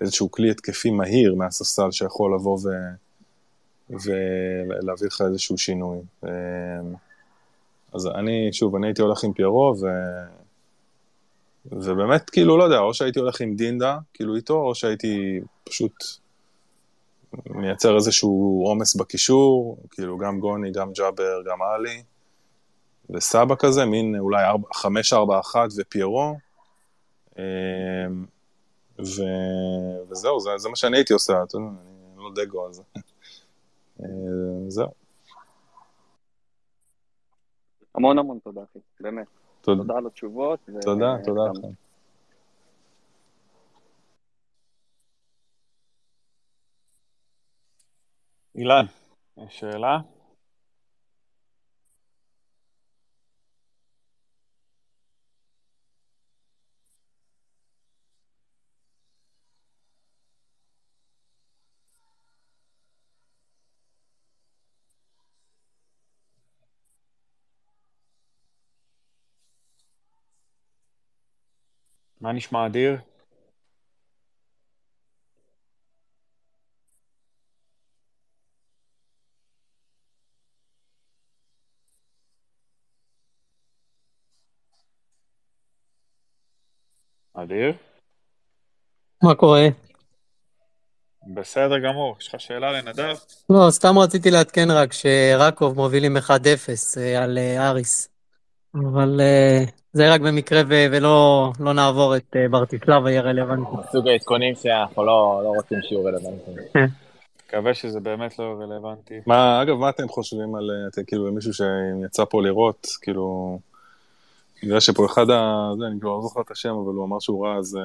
איזשהו כלי התקפי מהיר מהספסל שיכול לבוא ו... ולהביא לך איזשהו שינוי. אז אני, שוב, אני הייתי הולך עם פיירו, ו... ובאמת, כאילו, לא יודע, או שהייתי הולך עם דינדה, כאילו איתו, או שהייתי פשוט מייצר איזשהו עומס בקישור, כאילו גם גוני, גם ג'אבר, גם עלי, וסבא כזה, מין אולי 5-4-1 ופיירו, אמ, ו... וזהו, זה, זה מה שאני הייתי עושה, אתה יודע, אני לא דגו על זה. [LAUGHS] אה, זהו. המון המון תודה, אחי, באמת. תודה, תודה על התשובות. תודה, ו... תודה לכם. אילן, יש שאלה? מה נשמע אדיר? אדיר? מה קורה? בסדר גמור, יש לך שאלה לנדב? לא, סתם רציתי לעדכן רק שרקוב מובילים 1-0 אה, על אה, אריס. אבל אה, זה רק במקרה ולא לא נעבור את ברטיסלבה יהיה רלוונטי. סוג העדכונים שאנחנו לא, לא רוצים שיהיו רלוונטיים. מקווה שזה באמת לא רלוונטי. מה, אגב, מה אתם חושבים על, כאילו, מישהו שיצא פה לראות, כאילו... בגלל שפה אחד ה... זה, אני כבר לא זוכר את השם, אבל הוא אמר שהוא רע, אז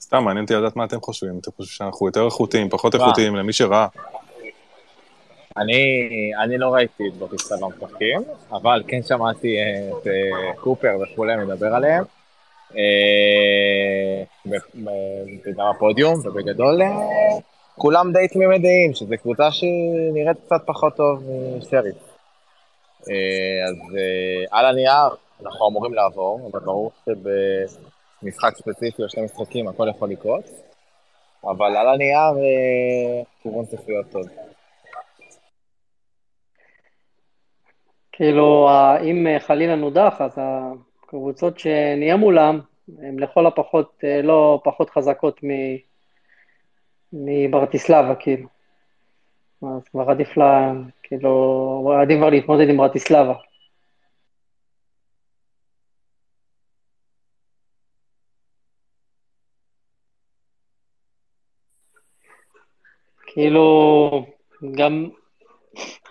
סתם, מעניין אותי לדעת מה אתם חושבים. אתם חושבים שאנחנו יותר איכותיים, פחות איכותיים, למי שראה. אני, אני לא ראיתי את בוטיסטה במשחקים, אבל כן שמעתי את uh, קופר וכולי מדבר עליהם. Uh, בפודיום, ובגדול כולם די תמימי דעים, שזו קבוצה שנראית קצת פחות טוב משריף. אה, אז אה, על הנייר אנחנו אמורים לעבור, אבל ברור שבמשחק ספציפי או שני משחקים הכל יכול לקרות, אבל על הנייר כיוון צריך להיות טוב. כאילו, אם חלילה נודח, אז הקבוצות שנהיה מולם, הן לכל הפחות לא פחות חזקות מברטיסלבה, כאילו. אז כבר עדיף לה, כאילו, עדיף כבר להתמודד עם ברטיסלבה. כאילו, גם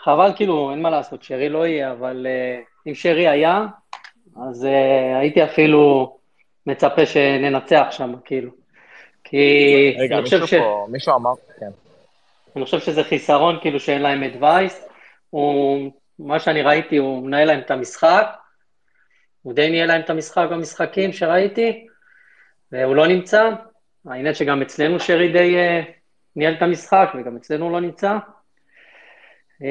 חבל, כאילו, אין מה לעשות, שרי לא יהיה, אבל uh, אם שרי היה, אז uh, הייתי אפילו מצפה שננצח שם, כאילו. כי רגע, אני חושב ש... פה, מישהו אמר, כן. אני חושב שזה חיסרון, כאילו, שאין להם את וייס. הוא, מה שאני ראיתי, הוא מנהל להם את המשחק. הוא די ניהל להם את המשחק במשחקים שראיתי, והוא לא נמצא. העניין שגם אצלנו שרי די uh, ניהל את המשחק, וגם אצלנו הוא לא נמצא. Uh,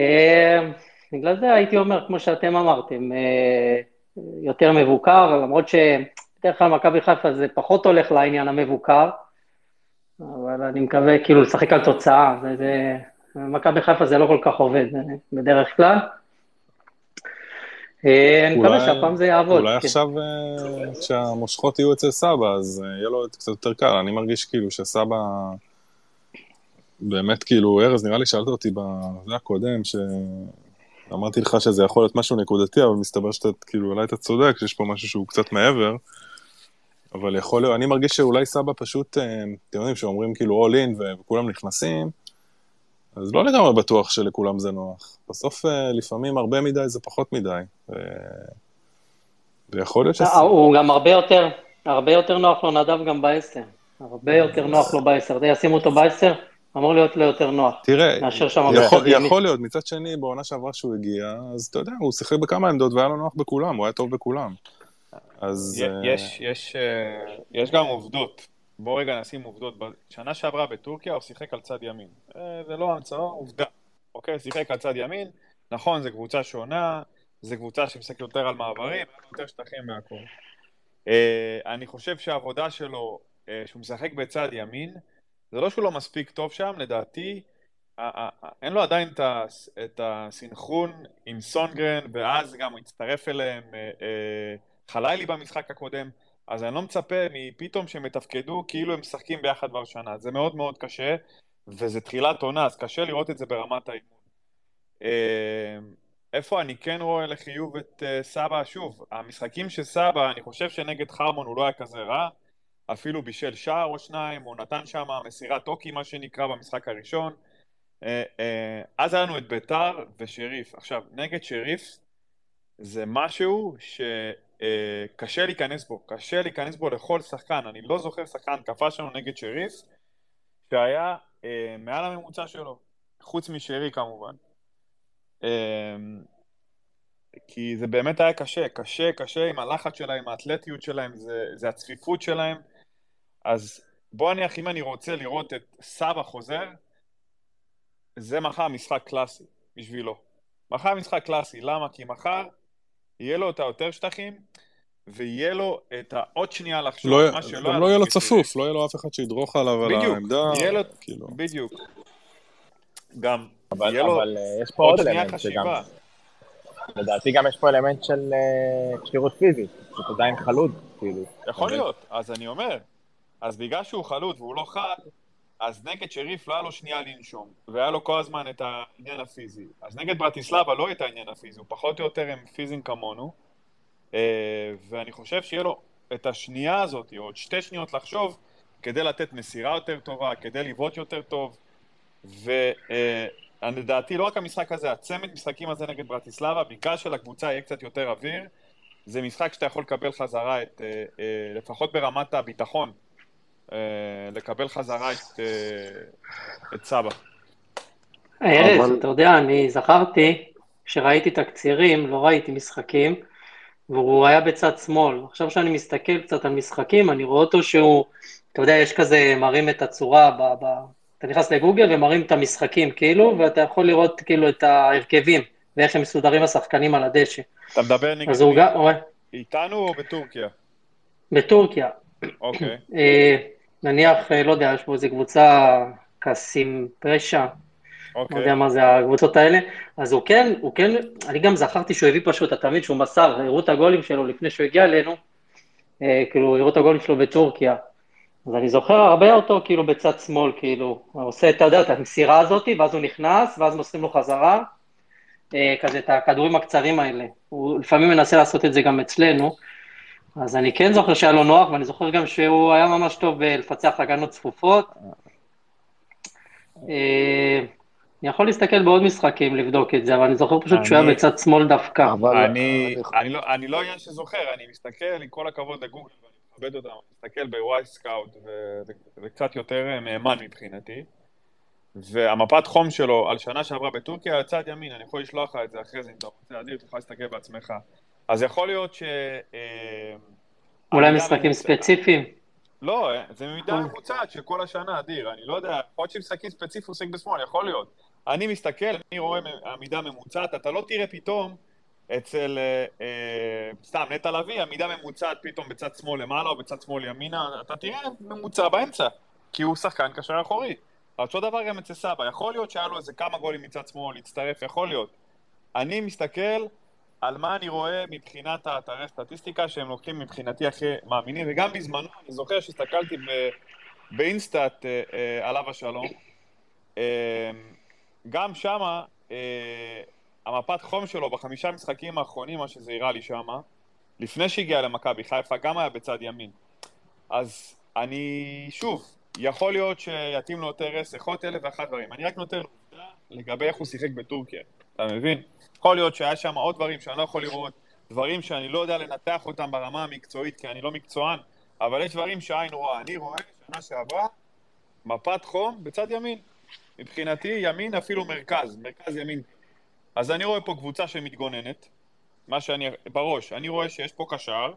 בגלל זה הייתי אומר, כמו שאתם אמרתם, uh, יותר מבוקר, למרות שבדרך כלל מכבי חיפה זה פחות הולך לעניין המבוקר, אבל אני מקווה כאילו לשחק על תוצאה, מכבי חיפה זה לא כל כך עובד בדרך כלל. אה, אני מקווה שהפעם זה יעבוד. אולי כן. עכשיו אה, כשהמושכות יהיו אצל סבא, אז אה, יהיה לו קצת יותר קל. אני מרגיש כאילו שסבא... באמת, כאילו, ארז, נראה לי שאלת אותי בזה הקודם, שאמרתי לך שזה יכול להיות משהו נקודתי, אבל מסתבר שאתה, כאילו, אולי אתה צודק, שיש פה משהו שהוא קצת מעבר. אבל יכול להיות, אני מרגיש שאולי סבא פשוט, אה, אתם יודעים, שאומרים כאילו all in וכולם נכנסים, אז לא לגמרי בטוח שלכולם זה נוח. בסוף אה, לפעמים הרבה מדי זה פחות מדי. ו... ויכול להיות ש... אה, הוא גם הרבה יותר, הרבה יותר נוח לו נדב גם בעשר. הרבה יותר נוח לו בעשר. ישימו אותו בעשר, אמור להיות לו יותר נוח. תראה, יכול, יכול להיות, מצד שני, בעונה שעברה שהוא הגיע, אז אתה יודע, הוא שיחק בכמה עמדות והיה לו נוח בכולם, הוא היה טוב בכולם. אז... יש, יש, אה, יש גם עובדות. בואו רגע נשים עובדות. בשנה שעברה בטורקיה הוא שיחק על צד ימין. אה, זה לא המצאה, עובדה. אוקיי? שיחק על צד ימין. נכון, זו קבוצה שונה, זו קבוצה שמשחקת יותר על מעברים, יותר שטחים מהכל. אה, אני חושב שהעבודה שלו, שהוא משחק בצד ימין, זה לא שהוא לא מספיק טוב שם, לדעתי, אין לו עדיין את הסינכרון עם סונגרן, ואז גם הוא הצטרף אליהם חלילי במשחק הקודם, אז אני לא מצפה מפתאום שהם יתפקדו כאילו הם משחקים ביחד כבר שנה. זה מאוד מאוד קשה, וזה תחילת עונה, אז קשה לראות את זה ברמת האימון. אה, איפה אני כן רואה לחיוב את אה, סבא? שוב, המשחקים של סבא, אני חושב שנגד חרמון הוא לא היה כזה רע, אפילו בישל שער או שניים, הוא נתן שם מסירת טוקי, מה שנקרא, במשחק הראשון. אה, אז היה לנו את ביתר ושריף. עכשיו, נגד שריף זה משהו ש... אה, להיכנס בו, קשה להיכנס בו לכל שחקן, אני לא זוכר שחקן כפה שלנו נגד שריף שהיה אה, מעל הממוצע שלו, חוץ משרי כמובן. אה, כי זה באמת היה קשה, קשה, קשה עם הלחץ שלהם, האתלטיות שלהם, זה, זה הצפיפות שלהם. אז בוא נניח, אם אני רוצה לראות את סבא חוזר, זה מחר משחק קלאסי בשבילו. מחר משחק קלאסי, למה? כי מחר יהיה לו את היותר שטחים, ויהיה לו את העוד שנייה לחשוב לא, מה שלא... גם לא יהיה לו צפוף, לא יהיה לו אף אחד שידרוך עליו על העמדה. יהיה לו, כאילו. בדיוק. גם אבל, יהיה לו אבל אה, יש פה עוד אלמנט שגם... לדעתי גם יש פה אלמנט של uh, כשירות פיזית, זאת עדיין חלוד, כאילו. יכול להיות, אז אני אומר, אז בגלל שהוא חלוד והוא לא חד, אז נגד שריף לא היה לו שנייה לנשום, והיה לו כל הזמן את העניין הפיזי. אז נגד ברטיסלבה לא את העניין הפיזי, הוא פחות או יותר הם פיזיים כמונו, אה, ואני חושב שיהיה לו את השנייה הזאת, או עוד שתי שניות לחשוב, כדי לתת מסירה יותר טובה, כדי לבעוט יותר טוב, ולדעתי לא רק המשחק הזה, הצמד משחקים הזה נגד ברטיסלבה, בגלל שלקבוצה יהיה קצת יותר אוויר, זה משחק שאתה יכול לקבל חזרה את, אה, אה, לפחות ברמת הביטחון, אה, לקבל חזרה את, אה, את סבא. ארז, אבל... אתה יודע, אני זכרתי, כשראיתי תקצירים, לא ראיתי משחקים, והוא היה בצד שמאל. עכשיו שאני מסתכל קצת על משחקים, אני רואה אותו שהוא, אתה יודע, יש כזה, מרים את הצורה ב, ב, אתה נכנס לגוגל ומראים את המשחקים, כאילו, ואתה יכול לראות כאילו את ההרכבים, ואיך הם מסודרים השחקנים על הדשא. אתה מדבר נגד אז הוא גם... איתנו או בטורקיה? בטורקיה. אוקיי. אה, נניח, אה, לא יודע, יש פה איזה קבוצה, קאסים פשע, אוקיי. לא יודע מה זה הקבוצות האלה, אז הוא כן, הוא כן, אני גם זכרתי שהוא הביא פשוט, אתה מבין שהוא מסר, הראו את הגולים שלו לפני שהוא הגיע אלינו, אה, כאילו, הראו את הגולים שלו בטורקיה. אז אני זוכר הרבה אותו כאילו בצד שמאל, כאילו, הוא עושה, אתה יודע, את המסירה הזאת, ואז הוא נכנס, ואז מוסרים לו חזרה, אה, כזה את הכדורים הקצרים האלה. הוא לפעמים מנסה לעשות את זה גם אצלנו, אז אני כן זוכר שהיה לו נוח, ואני זוכר גם שהוא היה ממש טוב בלפצח הגנות צפופות. אה, אני יכול להסתכל בעוד משחקים לבדוק את זה, אבל אני זוכר פשוט שהוא היה בצד שמאל דווקא. אני, אני, לא, אני לא עניין שזוכר, אני מסתכל, עם כל הכבוד לגוגל, ואני מכבד אותם, מסתכל בוואי סקאוט, וזה קצת יותר מהימן מבחינתי. והמפת חום שלו על שנה שעברה בטורקיה, על צד ימין, אני יכול לשלוח לך את זה אחרי זה, אם אתה רוצה, אדיר, תוכל להסתכל בעצמך. אז יכול להיות ש... אה, אולי משחקים ספציפיים? לא, זה מידה ממוצעת של כל השנה, אדיר. אני לא יודע, יכול להיות שמשחקים ספציפיים עוסק בשמאל, יכול להיות. אני מסתכל, אני רואה עמידה ממוצעת, אתה לא תראה פתאום אצל, אה, אה, סתם, נטע לביא, עמידה ממוצעת פתאום בצד שמאל למעלה או בצד שמאל ימינה, אתה תראה ממוצע באמצע, כי הוא שחקן קשר אחורי. אותו דבר גם אצל סבא, יכול להיות שהיה לו איזה כמה גולים מצד שמאל, להצטרף, יכול להיות. אני מסתכל על מה אני רואה מבחינת האתרי סטטיסטיקה שהם לוקחים מבחינתי הכי מאמינים, וגם בזמנו, אני זוכר שהסתכלתי באינסטאט אה, אה, עליו השלום, אה, גם שמה, אה, המפת חום שלו בחמישה משחקים האחרונים, מה שזה הראה לי שמה, לפני שהגיע למכבי חיפה, גם היה בצד ימין. אז אני, שוב, יכול להיות שיתאים לו יותר יכול להיות אלף ואחת דברים. אני רק נותן עובדה לגבי איך הוא שיחק בטורקיה, אתה מבין? יכול להיות שהיה שם עוד דברים שאני לא יכול לראות, דברים שאני לא יודע לנתח אותם ברמה המקצועית, כי אני לא מקצוען, אבל יש דברים שהעין רואה. אני רואה שנה שעברה מפת חום בצד ימין. מבחינתי, ימין אפילו מרכז, מרכז ימין. אז אני רואה פה קבוצה שמתגוננת, מה שאני, בראש, אני רואה שיש פה קשר,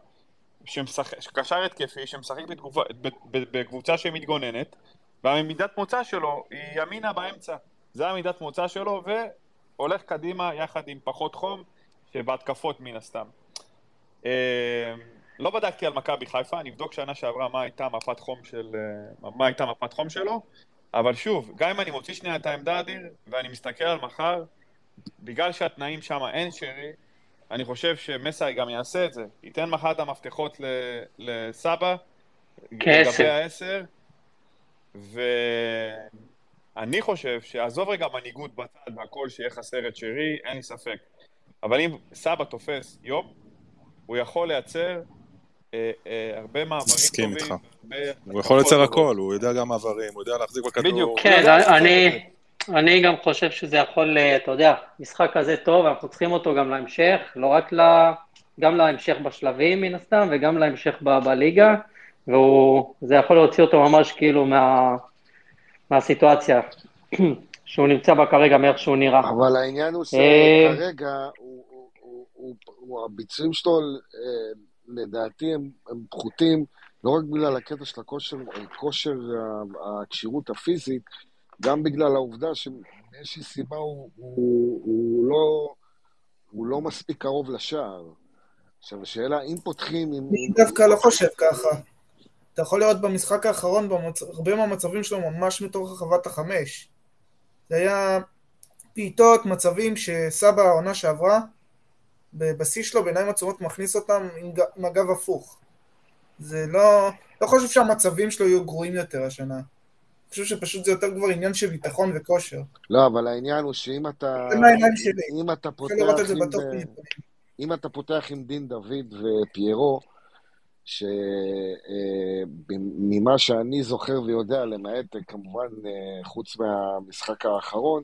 שמשחק, קשר התקפי שמשחק בתגובה, בקבוצה שמתגוננת, והמידת מוצא שלו היא ימינה באמצע. זה המידת מוצא שלו, והולך קדימה יחד עם פחות חום, שבהתקפות מן הסתם. אה, לא בדקתי על מכבי חיפה, אני אבדוק שנה שעברה מה הייתה מפת חום של... אה, מה הייתה מפת חום שלו, אבל שוב, גם אם אני מוציא שנייה את העמדה אדיר, ואני מסתכל על מחר, בגלל שהתנאים שם אין שרי, אני חושב שמסאי גם יעשה את זה. ייתן מחר את המפתחות לסבא, לגבי העשר, ואני חושב שעזוב רגע מנהיגות בצד והכל שיהיה חסר את שרי, אין לי ספק. אבל אם סבא תופס יום, הוא יכול לייצר אה, אה, הרבה מעברים טובים. מסכים איתך. הוא יכול לייצר הכל, הוא יודע גם מעברים, הוא יודע להחזיק בכדור. בדיוק. כן, אני... אני גם חושב שזה יכול, אה, אתה יודע, משחק כזה טוב, אנחנו צריכים אותו גם להמשך, לא רק ל... גם להמשך בשלבים מן הסתם, וגם להמשך ב- בליגה, וזה יכול להוציא אותו ממש כאילו מה... מהסיטואציה [CLEARS THROAT] שהוא נמצא בה כרגע, מאיך שהוא נראה. אבל העניין הוא אה, שכרגע, הביצועים שלו, אה, לדעתי, הם, הם פחותים, לא רק בגלל הקטע של הכושר, כושר הכשירות הפיזית, גם בגלל העובדה שמאיזושהי סיבה הוא, הוא, הוא, לא, הוא לא מספיק קרוב לשער. עכשיו, השאלה, אם פותחים... אני דווקא לא חושב ככה. אתה יכול לראות במשחק האחרון, במצ... הרבה מהמצבים שלו ממש מתוך רחבת החמש. זה היה בעיטות, מצבים שסבא העונה שעברה, בבסיס שלו, בעיניים עצומות, מכניס אותם עם, עם הגב הפוך. זה לא... לא חושב שהמצבים שלו יהיו גרועים יותר השנה. חושב שפשוט זה יותר כבר עניין של ביטחון וכושר. לא, אבל העניין הוא שאם אתה... זה מהעיניים שלי. אם אתה פותח עם... אם אתה פותח עם דין דוד ופיירו, שממה שאני זוכר ויודע, למעט כמובן חוץ מהמשחק האחרון,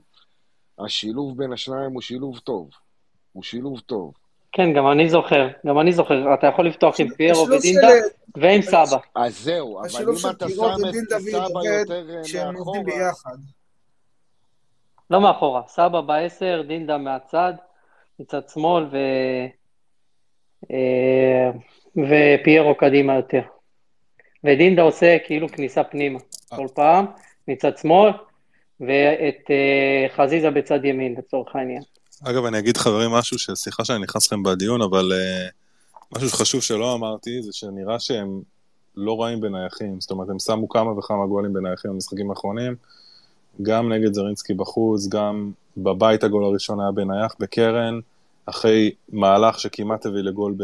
השילוב בין השניים הוא שילוב טוב. הוא שילוב טוב. כן, גם אני זוכר, גם אני זוכר, אתה יכול לפתוח עם פיירו ודינדה ועם סבא. אז זהו, אבל אם אתה שם את סבא יותר מאחורה... לא מאחורה, סבא בעשר, דינדה מהצד, מצד שמאל, ו... אה, ופיירו קדימה יותר. ודינדה עושה כאילו כניסה פנימה, כל פעם, מצד שמאל, ואת uh, חזיזה בצד ימין, לצורך העניין. אגב, אני אגיד חברים משהו, שסליחה שאני נכנס לכם בדיון, אבל uh, משהו שחשוב שלא אמרתי, זה שנראה שהם לא רעים בנייחים, זאת אומרת, הם שמו כמה וכמה גולים בנייחים במשחקים האחרונים, גם נגד זרינסקי בחוץ, גם בבית הגול הראשון היה בנייח בקרן, אחרי מהלך שכמעט הביא לגול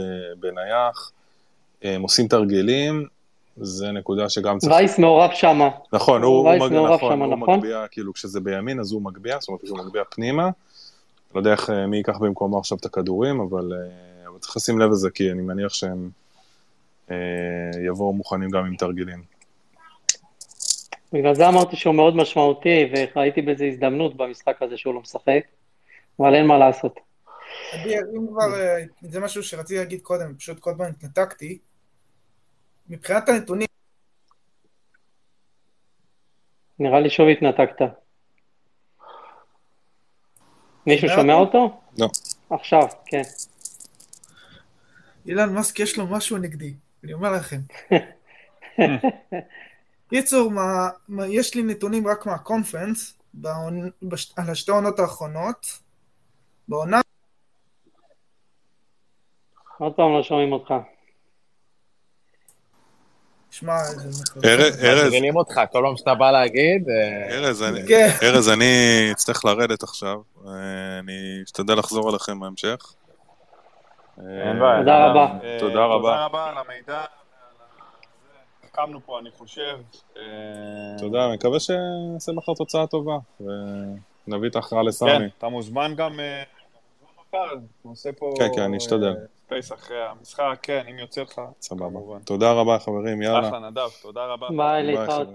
בנייח, הם עושים תרגילים, זה נקודה שגם צריך... וייס מעורב שמה. נכון, הוא, הוא, מג... נכון, שמה, הוא נכון? מגביה, כאילו כשזה בימין אז הוא מגביה, זאת אומרת שהוא מגביה פנימה. לא יודע איך, אה, מי ייקח במקומו עכשיו את הכדורים, אבל, אה, אבל צריך לשים לב לזה, כי אני מניח שהם אה, יבואו מוכנים גם עם תרגילים. בגלל זה אמרתי שהוא מאוד משמעותי, וראיתי בזה הזדמנות במשחק הזה שהוא לא משחק, אבל אין מה לעשות. אם כבר, אה, זה משהו שרציתי להגיד קודם, פשוט כל פעם התנתקתי. מבחינת הנתונים... נראה לי שוב התנתקת. מישהו שומע אותו? לא. עכשיו, כן. אילן מאסק יש לו משהו נגדי, אני אומר לכם. [LAUGHS] קיצור, יש לי נתונים רק מהקונפרנס, על השתי העונות האחרונות. בעונה... עוד פעם לא שומעים אותך. שמע. ארז. מבינים אותך, כל פעם שאתה בא להגיד... אה, כן. ארז, אני אצטרך לרדת עכשיו. אה, אני אשתדל לחזור אליכם בהמשך. בעיה. תודה רבה. תודה רבה. תודה רבה על המידע. קמנו פה, אני חושב. תודה, אני מקווה שנעשה מחר תוצאה טובה, ונביא את ההכרעה לסמי. כן, אתה מוזמן גם נעשה פה... כן, כן, אני אשתדל. space אחרי המשחק, כן, אם יוצא לך. סבבה. תודה רבה, חברים, יאללה. אחלה, נדב, תודה רבה. ביי, להתראות.